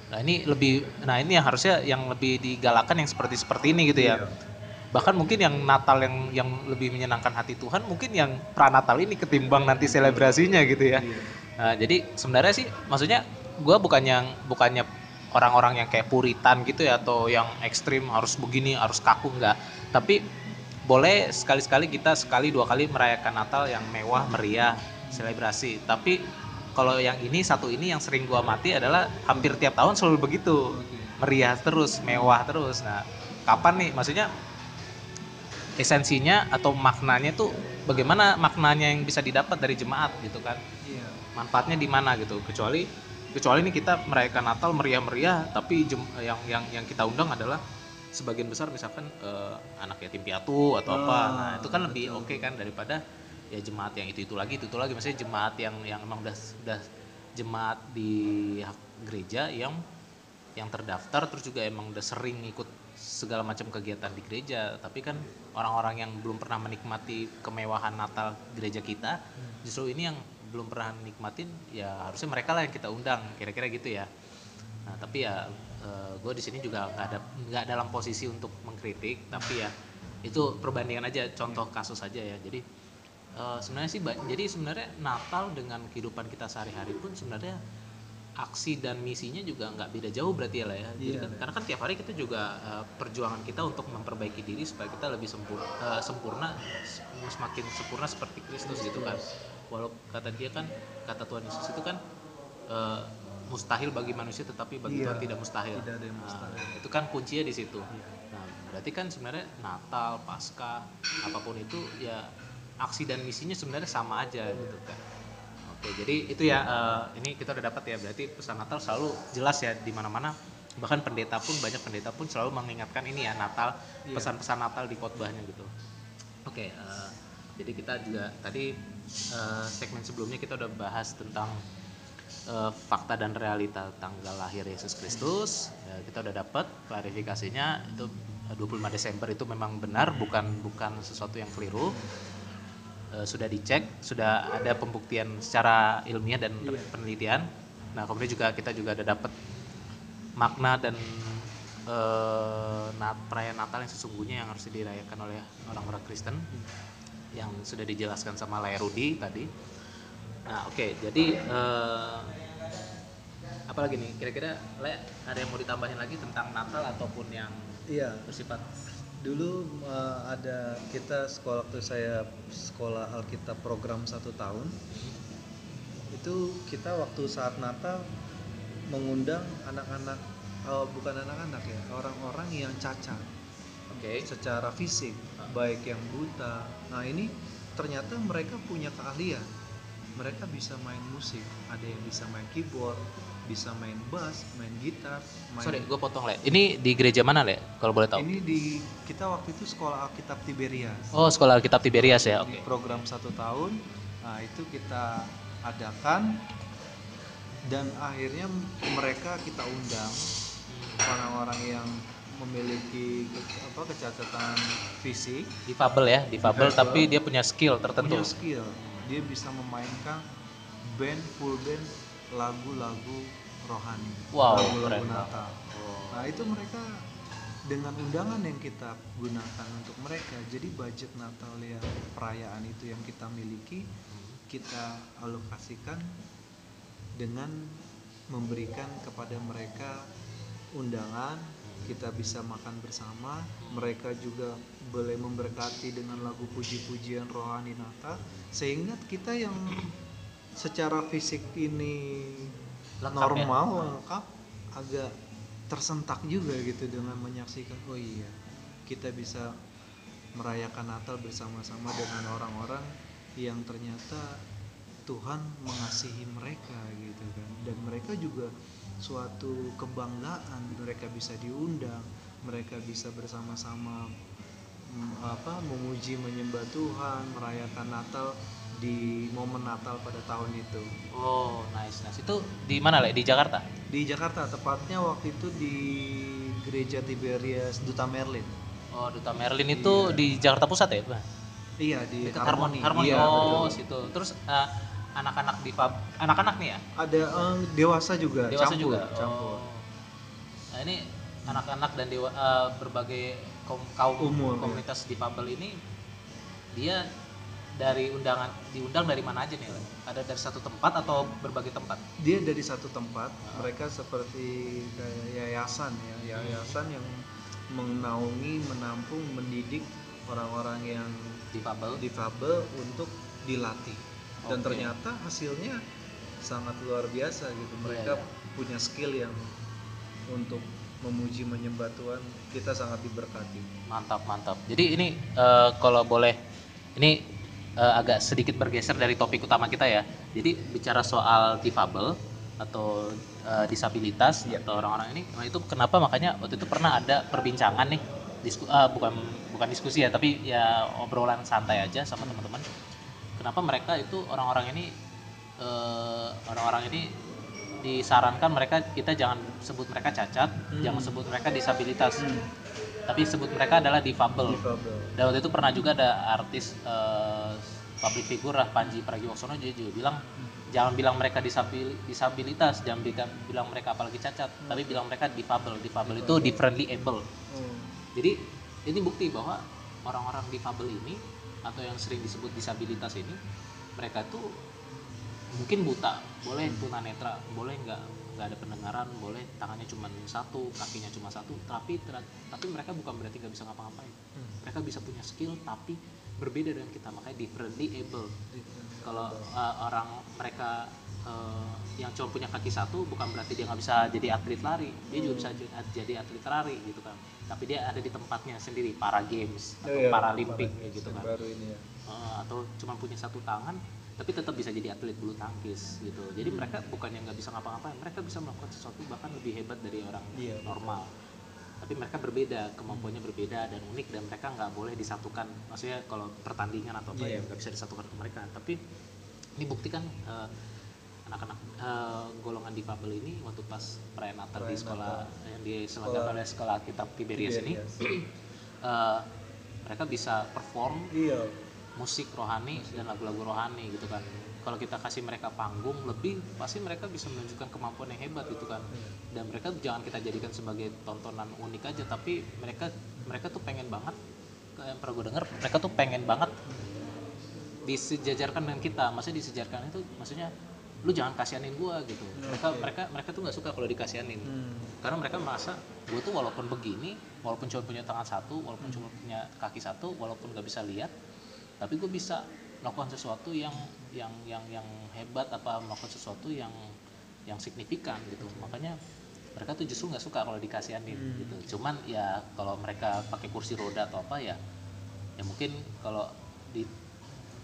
nah ini lebih nah ini yang harusnya yang lebih digalakan yang seperti seperti ini gitu ya. Iya. Bahkan mungkin yang Natal yang yang lebih menyenangkan hati Tuhan mungkin yang pranatal ini ketimbang nanti selebrasinya gitu ya. Iya. Nah, jadi sebenarnya sih maksudnya gue bukan yang bukannya orang-orang yang kayak puritan gitu ya atau yang ekstrim harus begini harus kaku enggak. Tapi boleh sekali-sekali kita sekali dua kali merayakan Natal yang mewah meriah selebrasi. Tapi kalau yang ini satu ini yang sering gua mati adalah hampir tiap tahun selalu begitu. Meriah terus mewah terus. Nah kapan nih? Maksudnya esensinya atau maknanya tuh bagaimana maknanya yang bisa didapat dari jemaat gitu kan? Iya. manfaatnya di mana gitu? Kecuali kecuali ini kita merayakan Natal meriah-meriah tapi jem- yang yang yang kita undang adalah sebagian besar misalkan eh, anak yatim piatu atau apa. Ah, nah itu kan lebih oke kan daripada ya jemaat yang itu itu lagi itu itu lagi. Maksudnya jemaat yang yang emang udah udah jemaat di gereja yang yang terdaftar terus juga emang udah sering ikut segala macam kegiatan di gereja tapi kan orang-orang yang belum pernah menikmati kemewahan Natal gereja kita justru ini yang belum pernah nikmatin ya harusnya mereka lah yang kita undang kira-kira gitu ya. Nah tapi ya gue di sini juga nggak ada nggak dalam posisi untuk mengkritik tapi ya itu perbandingan aja contoh kasus aja ya. Jadi eh, sebenarnya sih jadi sebenarnya Natal dengan kehidupan kita sehari-hari pun sebenarnya aksi dan misinya juga nggak beda jauh berarti ya lah ya. Jadi Iya, kan- karena kan tiap hari kita juga eh, perjuangan kita untuk memperbaiki diri supaya kita lebih sempurna, sempurna s- semakin sempurna seperti Kristus gitu kan. Walau kata dia kan kata Tuhan Yesus itu kan eh, mustahil bagi manusia tetapi bagi Iya, Tuhan tidak mustahil. tidak ada yang Nah, mustahil. itu kan kuncinya di situ. Iya. Nah, berarti kan sebenarnya Natal, Paskah, apa pun itu ya aksi dan misinya sebenarnya sama aja gitu kan. Oke, jadi itu ya eh, ini kita udah dapat ya berarti pesan Natal selalu jelas ya di mana-mana bahkan pendeta pun banyak pendeta pun selalu mengingatkan ini ya Natal Iya. pesan-pesan Natal di khotbahnya gitu. Oke, eh, jadi kita juga tadi eh, segmen sebelumnya kita udah bahas tentang eh, fakta dan realita tanggal lahir Yesus Kristus. Ya, kita udah dapat klarifikasinya itu eh, 25 Desember itu memang benar bukan bukan sesuatu yang keliru. Eh, sudah dicek, sudah ada pembuktian secara ilmiah dan Iya. penelitian. Nah, kemudian juga kita juga ada dapat makna dan eh, nat perayaan Natal yang sesungguhnya yang harus dirayakan oleh orang-orang Kristen yang sudah dijelaskan sama Laya Rudi tadi. Nah, oke, jadi eh, apa lagi nih? Kira-kira Le ada yang mau ditambahin lagi tentang Natal ataupun yang Iya. bersifat Dulu eh, ada kita sekolah waktu saya sekolah Alkitab program satu tahun itu kita waktu saat Natal mengundang anak-anak oh, bukan anak-anak ya orang-orang yang cacat. Oke? secara fisik baik yang buta. Nah ini ternyata mereka punya keahlian. Mereka bisa main musik ada yang bisa main keyboard bisa main bass main gitar main Sorry, gue potong Le. Ini di gereja mana Le? Kalau boleh tahu? ini di kita waktu itu sekolah Alkitab Tiberias Oh, sekolah Alkitab Tiberias ya. Oke. program satu tahun nah itu kita adakan dan akhirnya mereka kita undang orang-orang yang memiliki ke- apa kecacatan fisik Difabel ya, difabel Difabel. tapi dia punya skill tertentu. punya skill dia bisa memainkan band full band lagu-lagu rohani Wow, lagu-lagu Natal. Nah itu mereka dengan undangan yang kita gunakan untuk mereka jadi budget Natal yang perayaan itu yang kita miliki kita alokasikan dengan memberikan kepada mereka undangan kita bisa makan bersama mereka juga boleh memberkati dengan lagu puji-pujian rohani Natal sehingga kita yang secara fisik ini Lengkap ya? normal lengkap agak tersentak juga gitu dengan menyaksikan oh iya kita bisa merayakan Natal bersama-sama dengan orang-orang yang ternyata Tuhan mengasihi mereka gitu kan dan mereka juga suatu kebanggaan mereka bisa diundang mereka bisa bersama-sama mm, apa memuji menyembah Tuhan merayakan Natal di momen Natal pada tahun itu Oh, nice, nice. Itu di mana, Le? Di Jakarta? di Jakarta tepatnya waktu itu di gereja Tiberias Duta Merlin Oh, Duta Merlin itu di Jakarta Pusat ya, Pak? iya di Dekat Harmoni, Harmoni. Iya, oh, betul. situ. Terus eh, anak-anak di pub, anak-anak nih ya? ada eh, dewasa juga Dewasa campur juga. campur Oh. Nah, ini anak-anak dan dewa eh, berbagai kaum, kaum Umur, ya. komunitas difabel ini dia dari undangan diundang dari mana aja nih? Ada dari satu tempat atau berbagai tempat? dia dari satu tempat mereka seperti yayasan ya yayasan yang menaungi menampung mendidik orang-orang yang Difabel. difabel untuk dilatih dan Oke. ternyata hasilnya sangat luar biasa gitu mereka iya. punya skill yang untuk memuji menyembah Tuhan kita sangat diberkati Mantap, mantap. Jadi ini eh, kalau boleh ini eh, agak sedikit bergeser dari topik utama kita ya. Jadi bicara soal difabel atau eh, disabilitas Iya. atau orang-orang ini, nah itu kenapa makanya waktu itu pernah ada perbincangan nih, disku, eh, bukan bukan diskusi ya, tapi ya obrolan santai aja sama teman-teman. Kenapa mereka itu orang-orang ini eh, orang-orang ini disarankan mereka kita jangan sebut mereka cacat, Hmm. jangan sebut mereka disabilitas tapi sebut mereka adalah difabel. difabel Dan waktu itu pernah juga ada artis eh, public figure lah Panji Pragiwaksono dia juga bilang jangan bilang mereka disabil, disabilitas, jangan bilang, bilang mereka apalagi cacat, tapi bilang mereka difabel. Difabel itu differently able. Oh, Jadi ini bukti bahwa orang-orang difabel ini atau yang sering disebut disabilitas ini mereka tuh mungkin buta, boleh tunanetra, boleh nggak nggak ada pendengaran, boleh tangannya cuma satu, kakinya cuma satu, tapi tapi mereka bukan berarti nggak bisa ngapa-ngapain. hmm, Mereka bisa punya skill tapi berbeda dengan kita, makanya differently able. Kalau uh, orang mereka uh, yang cuma punya kaki satu bukan berarti dia nggak bisa jadi atlet lari, dia juga bisa jadi atlet lari gitu kan. Tapi dia ada di tempatnya sendiri, para games atau Iya, paralimpik para kayak gitu kan. baru ini ya Uh, atau cuma punya satu tangan tapi tetap bisa jadi atlet bulu tangkis gitu. Jadi mereka bukannya nggak bisa ngapa-ngapain, mereka bisa melakukan sesuatu bahkan lebih hebat dari orang Iya, betul. normal. Tapi mereka berbeda, kemampuannya berbeda dan unik dan mereka nggak boleh disatukan. Maksudnya kalau pertandingan atau apa Iya. ya nggak bisa disatukan ke mereka. Tapi ini buktikan uh, anak-anak uh, golongan difabel ini waktu pas perayaan Natal di sekolah yang diselenggarakan oleh sekolah kitab Tiberias ini, Tiberias. uh, mereka bisa perform iya musik rohani dan lagu-lagu rohani gitu kan. Kalau kita kasih mereka panggung lebih pasti mereka bisa menunjukkan kemampuan yang hebat gitu kan. Dan mereka jangan kita jadikan sebagai tontonan unik aja tapi mereka mereka tuh pengen banget yang pernah gue denger mereka tuh pengen banget disejajarkan dengan kita. Maksudnya disejajarkan itu maksudnya lu jangan kasihanin gua gitu. Mereka Oke. mereka mereka tuh nggak suka kalau dikasihanin. Hmm. karena mereka merasa gue tuh walaupun begini walaupun cuma punya tangan satu walaupun cuma punya kaki satu walaupun gak bisa lihat tapi gue bisa melakukan sesuatu yang yang yang yang hebat apa melakukan sesuatu yang yang signifikan gitu makanya mereka tuh justru nggak suka kalau dikasihanin Hmm. gitu cuman ya kalau mereka pakai kursi roda atau apa ya ya mungkin kalau di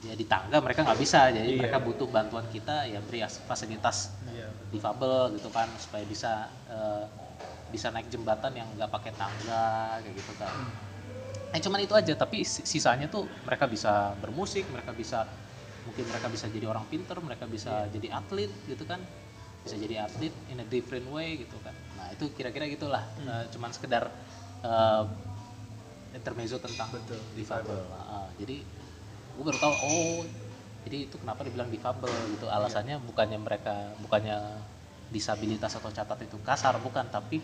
ya di tangga mereka nggak bisa jadi Iya. mereka butuh bantuan kita ya beri fasilitas Iya. difabel gitu kan supaya bisa eh, bisa naik jembatan yang nggak pakai tangga kayak gitu kan eh cuman itu aja tapi si- sisanya tuh mereka bisa bermusik mereka bisa mungkin mereka bisa jadi orang pinter mereka bisa jadi atlet gitu kan. Bisa jadi atlet in a different way gitu kan. Nah itu kira-kira gitulah. Eh, cuman sekedar eh, intermezzo tentang Betul, difabel. Ah, jadi gue baru tahu oh jadi itu kenapa dibilang difabel gitu. Alasannya bukannya mereka bukannya disabilitas atau cacat itu kasar bukan. Tapi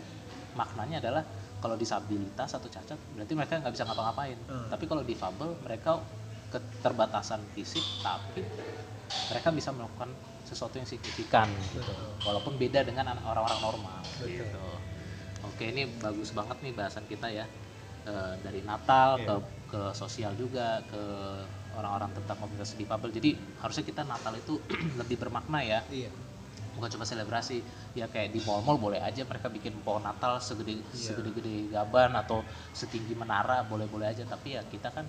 maknanya adalah kalau disabilitas atau cacat berarti mereka nggak bisa ngapa-ngapain Hmm. tapi kalau difabel mereka keterbatasan fisik tapi mereka bisa melakukan sesuatu yang signifikan gitu Betul. walaupun beda dengan orang-orang normal Betul. gitu oke ini bagus banget nih bahasan kita ya Eh, dari Natal Iya. ke ke sosial juga ke orang-orang tentang komunitas difabel jadi harusnya kita Natal itu lebih bermakna ya Iya. bukan cuma selebrasi ya kayak di mall-mall boleh aja mereka bikin pohon Natal segede Iya. segede-gede gaban atau setinggi menara boleh-boleh aja. Tapi ya kita kan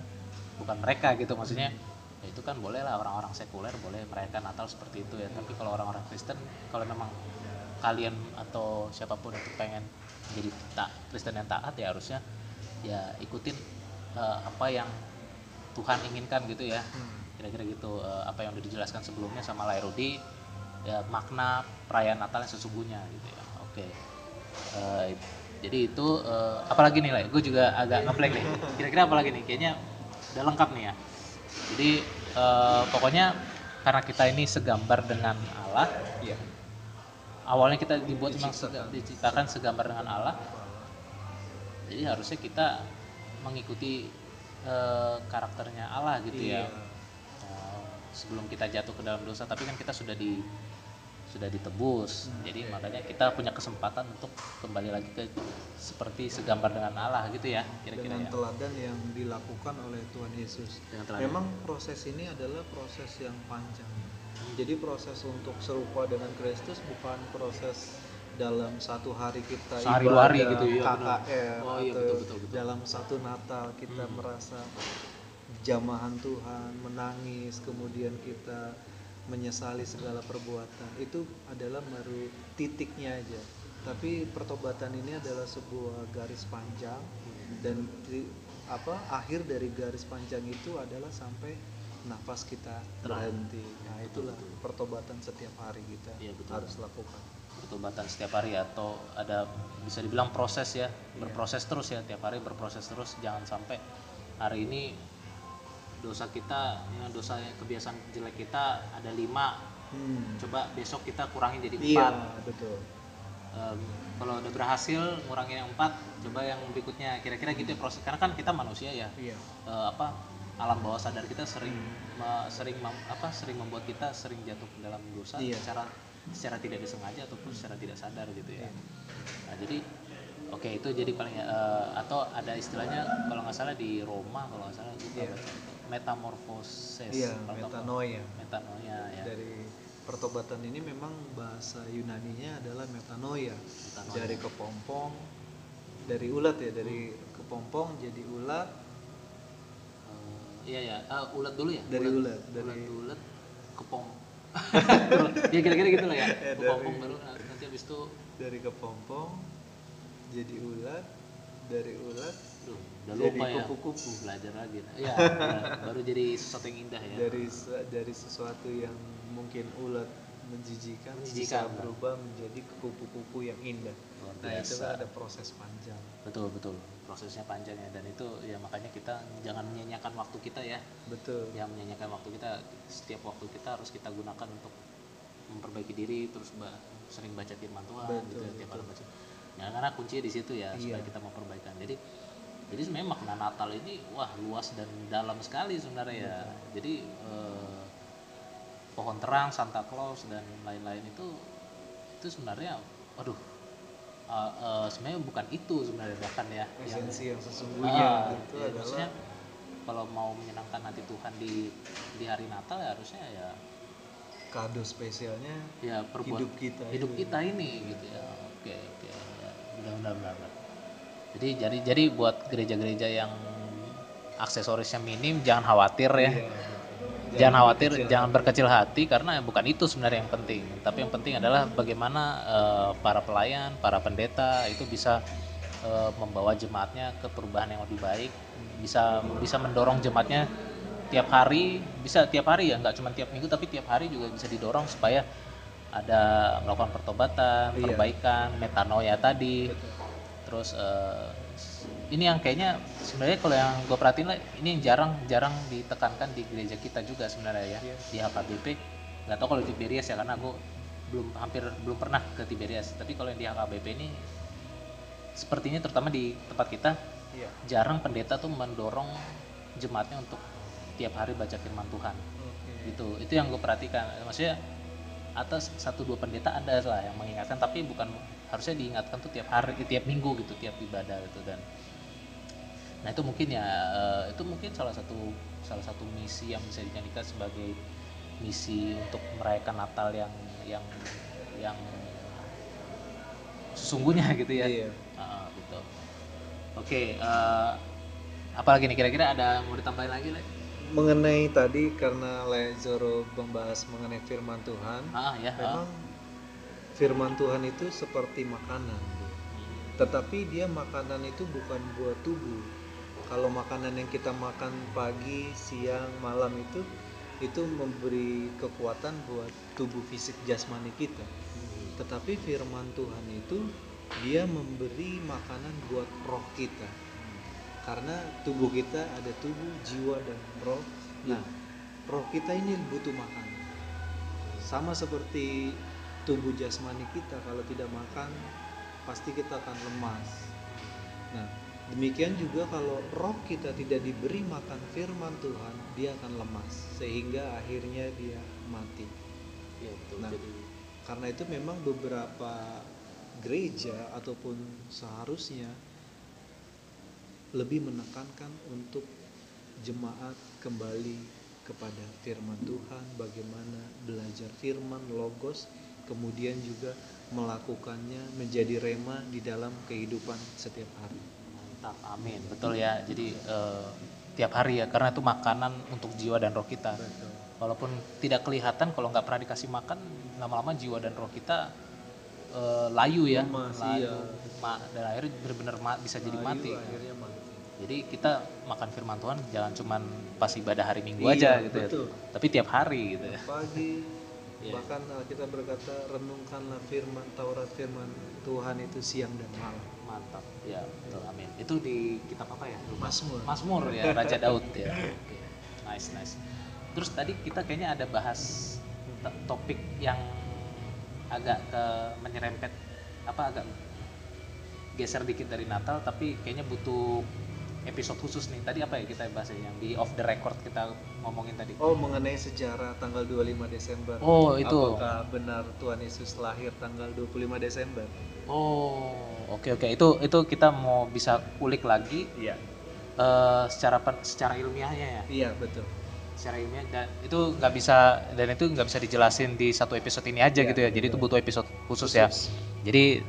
bukan mereka gitu maksudnya. Ya itu kan boleh lah orang-orang sekuler boleh merayakan Natal seperti itu ya. Tapi kalau orang-orang Kristen kalau memang kalian atau siapa pun itu pengen jadi tak Kristen yang taat ya harusnya ya ikutin eh, apa yang Tuhan inginkan gitu ya. Hmm. kira-kira gitu eh, apa yang udah dijelaskan sebelumnya sama Lairudi ya makna perayaan Natal yang sesungguhnya gitu ya. Oke. Eh, jadi itu eh, apalagi nih Lai? Gue juga agak ngeblank nih. Kira-kira apalagi nih? Kayaknya udah lengkap nih ya. Jadi eh, pokoknya karena kita ini segambar dengan Allah Iya. awalnya kita dibuat memang Diciptakan. sega- diciptakan segambar dengan Allah. Jadi harusnya kita mengikuti eh, karakternya Allah gitu ya. Iya. Eh, sebelum kita jatuh ke dalam dosa tapi kan kita sudah di sudah ditebus Hmm, jadi iya. makanya kita punya kesempatan untuk kembali lagi ke seperti segambar dengan Allah gitu ya kira-kira dengan ya teladan yang dilakukan oleh Tuhan Yesus. Memang proses ini adalah proses yang panjang. Jadi proses untuk serupa dengan Kristus bukan proses dalam satu hari kita Sehari dua hari ibadah, gitu, iya, benar. KKR Oh, iya, betul, betul, betul. dalam satu Natal kita Hmm. merasa jamahan Tuhan, menangis, kemudian kita menyesali segala perbuatan. Itu adalah baru titiknya aja. Tapi pertobatan ini adalah sebuah garis panjang dan di- apa akhir dari garis panjang itu adalah sampai nafas kita terhenti. Nah, itulah pertobatan setiap hari kita Iya, betul. harus lakukan. pertobatan setiap hari atau ada bisa dibilang proses ya Iya. berproses terus ya tiap hari berproses terus jangan sampai hari ini dosa kita ya, dosa kebiasaan jelek kita ada lima Hmm. coba besok kita kurangi jadi Iya, empat betul. Em, kalau udah berhasil ngurangin yang empat coba yang berikutnya kira-kira gitu ya proses karena kan kita manusia ya Iya. Eh, apa alam bawah sadar kita sering me- sering mem- apa sering membuat kita sering jatuh ke dalam dosa Iya. secara secara tidak disengaja ataupun secara tidak sadar gitu ya. Iya. Nah jadi oke itu jadi paling eh, atau ada istilahnya kalau nggak salah di Roma kalau nggak salah gue Iya. baca itu, metamorfosis. Iya, metanoia. Metanoia ya. Dari pertobatan ini memang bahasa Yunaninya adalah metanoia. Metanoia. Dari kepompong dari ulat ya, dari kepompong jadi ulat, Eh, iya ya, Ah, ulat dulu ya. Dari ulat, dari- ulat ulat kepom. ya kira-kira gitu lah ya. Ya, dari- Kepompong baru nanti habis itu dari kepompong jadi ulat, dari ulat udah Jadi lupa ya. kupu-kupu. Belajar lagi. Iya, ya, baru jadi sesuatu yang indah ya. dari dari sesuatu yang mungkin ulat menjijikan, Menjijikan, bisa berubah menjadi kupu-kupu yang indah. Luar Nah itu biasa. kan ada proses panjang. Betul betul. Prosesnya panjang ya dan itu ya makanya kita jangan menyanyiakan waktu kita ya. Betul. Yang menyanyiakan waktu kita setiap waktu kita harus kita gunakan untuk memperbaiki diri terus ba- sering baca firman Tuhan Betul, gitu ya, tiap betul. hari baca. Ya karena kuncinya di situ ya supaya Iya. kita memperbaikan. Jadi jadi sebenarnya makna Natal ini wah luas dan dalam sekali sebenarnya ya. Jadi eh, pohon terang, Santa Claus dan lain-lain itu itu sebenarnya waduh eh, eh, sebenarnya bukan itu sebenarnya bahkan ya yang Esensi yang sesungguhnya Ah, itu ya, adalah maksudnya kalau mau menyenangkan hati Tuhan di di hari Natal ya harusnya ya kado spesialnya ya perbuat hidup kita hidup ini. kita ini gitu ya oke oke ya, benar benar benar jadi jadi jadi buat gereja-gereja yang aksesorisnya minim jangan khawatir ya Iya, betul. jangan khawatir berkecil jangan berkecil hati karena bukan itu sebenarnya yang penting tapi yang penting adalah bagaimana eh, para pelayan para pendeta itu bisa eh, membawa jemaatnya ke perubahan yang lebih baik bisa bisa mendorong jemaatnya tiap hari bisa tiap hari ya nggak cuma tiap minggu tapi tiap hari juga bisa didorong supaya ada melakukan pertobatan Iya. perbaikan metanoia tadi Betul. Terus eh, ini yang kayaknya sebenarnya kalau yang gue perhatiin lah ini yang jarang jarang ditekankan di gereja kita juga sebenarnya ya Iya. di HKBP nggak tahu kalau di Tiberias ya karena gue belum hampir belum pernah ke Tiberias tapi kalau yang di HKBP ini sepertinya terutama di tempat kita Iya. jarang pendeta tuh mendorong jemaatnya untuk tiap hari baca firman Tuhan Oke. gitu itu yang gue perhatikan maksudnya atas satu dua pendeta ada lah yang mengingatkan tapi bukan harusnya diingatkan tuh tiap hari tiap minggu gitu tiap ibadah gitu dan nah itu mungkin ya eh, itu mungkin salah satu salah satu misi yang bisa dijadikan sebagai misi untuk merayakan Natal yang yang yang sesungguhnya gitu ya Iya. Ah, gitu oke eh, apalagi nih kira-kira ada mau ditambahin lagi Le? Mengenai tadi karena Lezoro membahas mengenai firman Tuhan, ah ya ah. memang firman Tuhan itu seperti makanan. Tetapi dia makanan itu bukan buat tubuh, kalau makanan yang kita makan pagi, siang, malam itu itu memberi kekuatan buat tubuh fisik jasmani kita. Tetapi firman Tuhan itu dia memberi makanan buat roh kita. Karena tubuh kita ada tubuh, jiwa dan roh. Nah, roh kita ini butuh makan. Sama seperti tubuh jasmani kita kalau tidak makan pasti kita akan lemas. Nah, demikian juga kalau roh kita tidak diberi makan firman Tuhan, dia akan lemas sehingga akhirnya dia mati. Iya betul. Nah, Jadi Karena itu memang beberapa gereja ataupun seharusnya lebih menekankan untuk jemaat kembali kepada firman Tuhan, bagaimana belajar firman logos, kemudian juga melakukannya menjadi rema di dalam kehidupan setiap hari. mantap. Amin. Betul ya. Jadi eh, tiap hari ya karena itu makanan untuk jiwa dan roh kita. Walaupun tidak kelihatan kalau nggak pernah dikasih makan lama-lama jiwa dan roh kita eh, layu ya. Lemas, layu. iya. Ma- dan akhirnya benar-benar ma- bisa jadi Layu mati. akhirnya mati. Jadi kita makan firman Tuhan jangan cuman pas ibadah hari Minggu Iya, aja gitu betul. ya. Tapi tiap hari gitu ya. Pagi Iya. bahkan kita berkata renungkanlah firman Taurat firman Tuhan itu siang dan malam. Mantap. Ya, betul. Amin. Itu di kitab apa ya? Lupa. Mazmur. Mazmur ya, Raja Daud ya. Oke. Nice, nice. Terus tadi kita kayaknya ada bahas topik yang agak ke menyerempet apa agak geser dikit dari Natal tapi kayaknya butuh episode khusus nih. Tadi apa ya kita bahas ya? yang di off the record kita ngomongin tadi? Oh, mengenai sejarah tanggal 25 Desember. Oh, itu. Apakah benar Tuhan Yesus lahir tanggal 25 Desember? Oh, oke oke. Itu itu kita mau bisa kulik lagi Iya. eh, secara secara ilmiahnya ya. Iya, betul. secara ilmiah dan itu nggak bisa dan itu nggak bisa dijelasin di satu episode ini aja Iya, gitu ya jadi itu betul. butuh episode khusus, ya jadi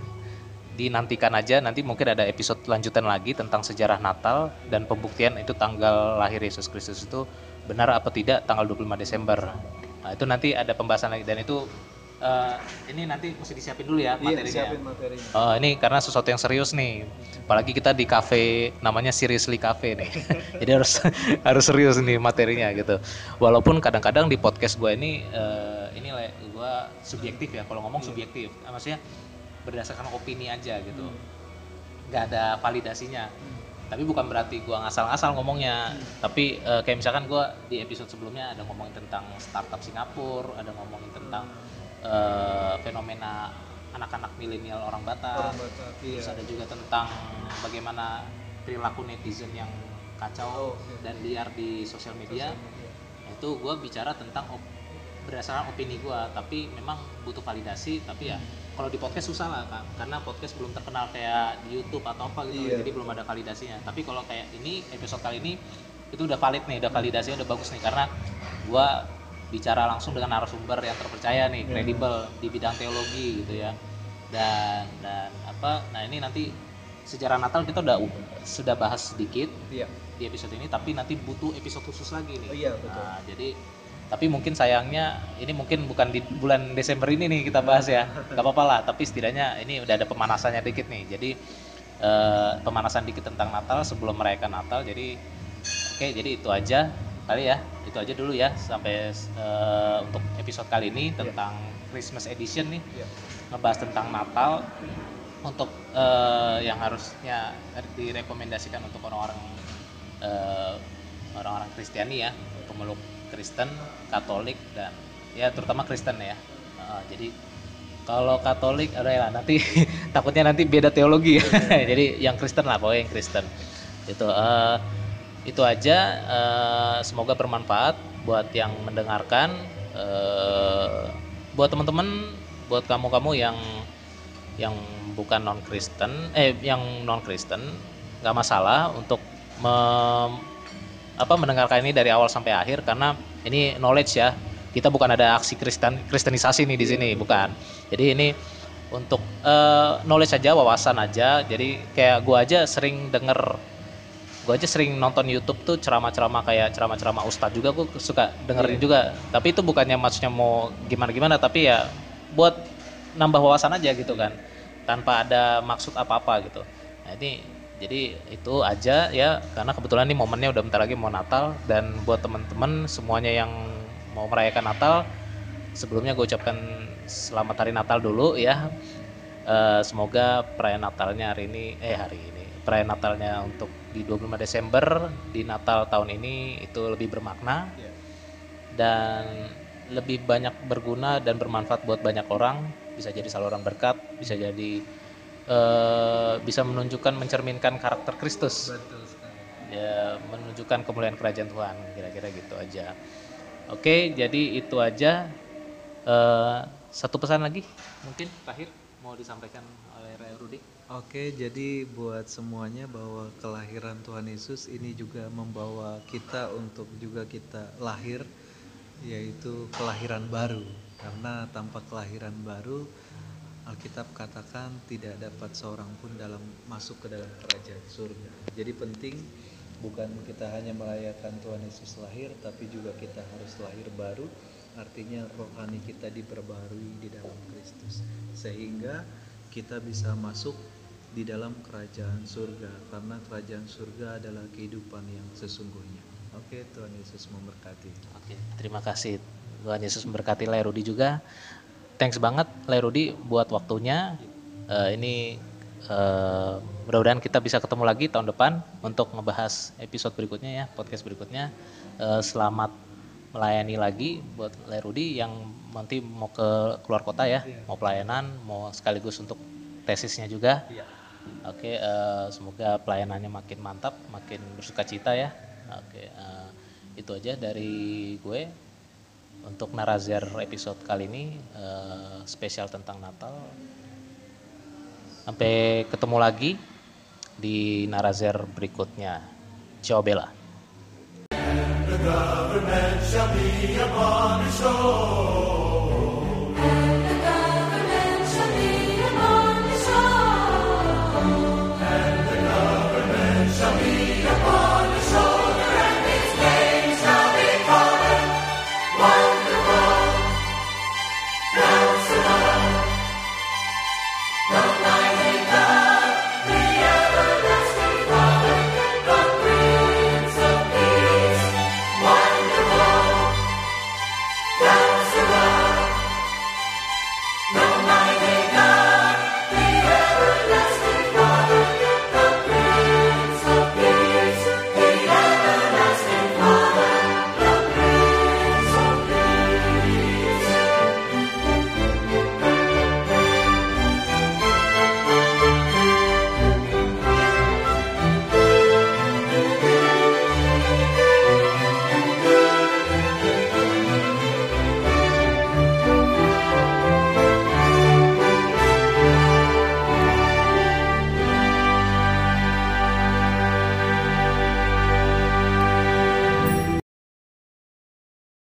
dinantikan aja nanti mungkin ada episode lanjutan lagi tentang sejarah Natal dan pembuktian itu tanggal lahir Yesus Kristus itu benar apa tidak tanggal 25 Desember nah itu nanti ada pembahasan lagi dan itu eh, ini nanti mesti disiapin dulu ya Iya, materinya siapin materinya. Oh, ini karena sesuatu yang serius nih. Apalagi kita di cafe namanya Seriously Cafe nih. Jadi harus harus serius nih materinya gitu. Walaupun kadang-kadang di podcast gue ini eh, ini gue subjektif ya. Kalau ngomong subjektif, Ah, maksudnya berdasarkan opini aja gitu. Nggak ada validasinya. Tapi bukan berarti gue ngasal-ngasal ngomongnya. Tapi eh, kayak misalkan gue di episode sebelumnya ada ngomongin tentang startup Singapura, ada ngomongin tentang eh, fenomena anak-anak milenial orang Batak. Orang Batak, iya. Terus ada juga tentang bagaimana perilaku netizen yang kacau Oh, iya. dan liar di sosial media. Nah, itu gue bicara tentang op- berdasarkan opini gue, tapi memang butuh validasi. Tapi ya kalau di podcast susah lah kan, karena podcast belum terkenal kayak di YouTube atau apa gitu, Iya. jadi belum ada validasinya. Tapi kalau kayak ini episode kali ini itu udah valid nih, udah validasinya udah bagus nih karena gue bicara langsung dengan narasumber yang terpercaya nih, Iya. kredibel di bidang teologi gitu ya. Dan dan apa? Nah ini nanti sejarah Natal kita udah sudah bahas sedikit Iya. di episode ini, tapi nanti butuh episode khusus lagi nih. Oh, iya, betul. Nah, jadi tapi mungkin sayangnya ini mungkin bukan di bulan Desember ini nih kita bahas ya, nggak apa-apa lah. Tapi setidaknya ini udah ada pemanasannya dikit nih. Jadi eh, pemanasan dikit tentang Natal sebelum merayakan Natal. Jadi oke, jadi itu aja kali ya. Itu aja dulu ya sampai eh, untuk episode kali ini tentang Christmas edition nih Iya. ngebahas tentang Natal untuk eh, yang harusnya direkomendasikan untuk orang-orang eh, orang-orang Kristiani ya pemeluk Kristen Katolik dan ya terutama Kristen ya. Eh, jadi kalau Katolik ada ya nanti takutnya nanti beda teologi ya. Jadi yang Kristen lah pokoknya yang Kristen. Itu eh, itu aja eh, semoga bermanfaat buat yang mendengarkan eh, buat teman-teman buat kamu-kamu yang yang bukan non Kristen eh yang non Kristen nggak masalah untuk mem- apa mendengarkan ini dari awal sampai akhir karena ini knowledge ya. Kita bukan ada aksi Kristen kristenisasi nih di sini bukan. Jadi ini untuk eh, knowledge aja wawasan aja. Jadi kayak gua aja sering denger gua aja sering nonton YouTube tuh ceramah-ceramah kayak ceramah-ceramah ustadz juga gua suka dengerin Iya. juga. Tapi itu bukannya maksudnya mau gimana-gimana tapi ya buat nambah wawasan aja gitu kan. Tanpa ada maksud apa-apa gitu. Nah ini jadi itu aja ya karena kebetulan nih momennya udah bentar lagi mau Natal dan buat teman-teman semuanya yang mau merayakan Natal sebelumnya gue ucapkan selamat hari Natal dulu ya. Eh, semoga perayaan Natalnya hari ini eh hari ini perayaan Natalnya untuk di 25 Desember di Natal tahun ini itu lebih bermakna. Iya. dan lebih banyak berguna dan bermanfaat buat banyak orang. Bisa jadi saluran berkat bisa jadi eh, bisa menunjukkan mencerminkan karakter Kristus. Betul sekali. Ya menunjukkan kemuliaan kerajaan Tuhan kira-kira gitu aja. Oke jadi itu aja. Eh, satu pesan lagi mungkin terakhir mau disampaikan oleh Ray Rudi Oke, jadi buat semuanya bahwa kelahiran Tuhan Yesus ini juga membawa kita untuk juga kita lahir, yaitu kelahiran baru. Karena tanpa kelahiran baru, Alkitab katakan tidak dapat seorang pun dalam masuk ke dalam kerajaan surga. Jadi penting bukan kita hanya merayakan Tuhan Yesus lahir, tapi juga kita harus lahir baru. Artinya rohani kita diperbarui di dalam Kristus, sehingga kita bisa masuk di dalam kerajaan surga karena kerajaan surga adalah kehidupan yang sesungguhnya. Oke, Tuhan Yesus memberkati. Oke, terima kasih. Tuhan Yesus memberkati Lai Rudi juga. Thanks banget Lai Rudi buat waktunya. Eh, ini eh, mudah-mudahan kita bisa ketemu lagi tahun depan untuk ngebahas episode berikutnya ya, podcast berikutnya. Eh, selamat melayani lagi buat Lai Rudi yang nanti mau ke keluar kota ya, Iya. mau pelayanan, mau sekaligus untuk tesisnya juga. Oke, eh, semoga pelayanannya makin mantap, makin bersuka cita ya. Oke, eh, itu aja dari gue untuk Narazer episode kali ini eh, spesial tentang Natal. Sampai ketemu lagi di Narazer berikutnya. Ciao Bella. government shall be upon his shore.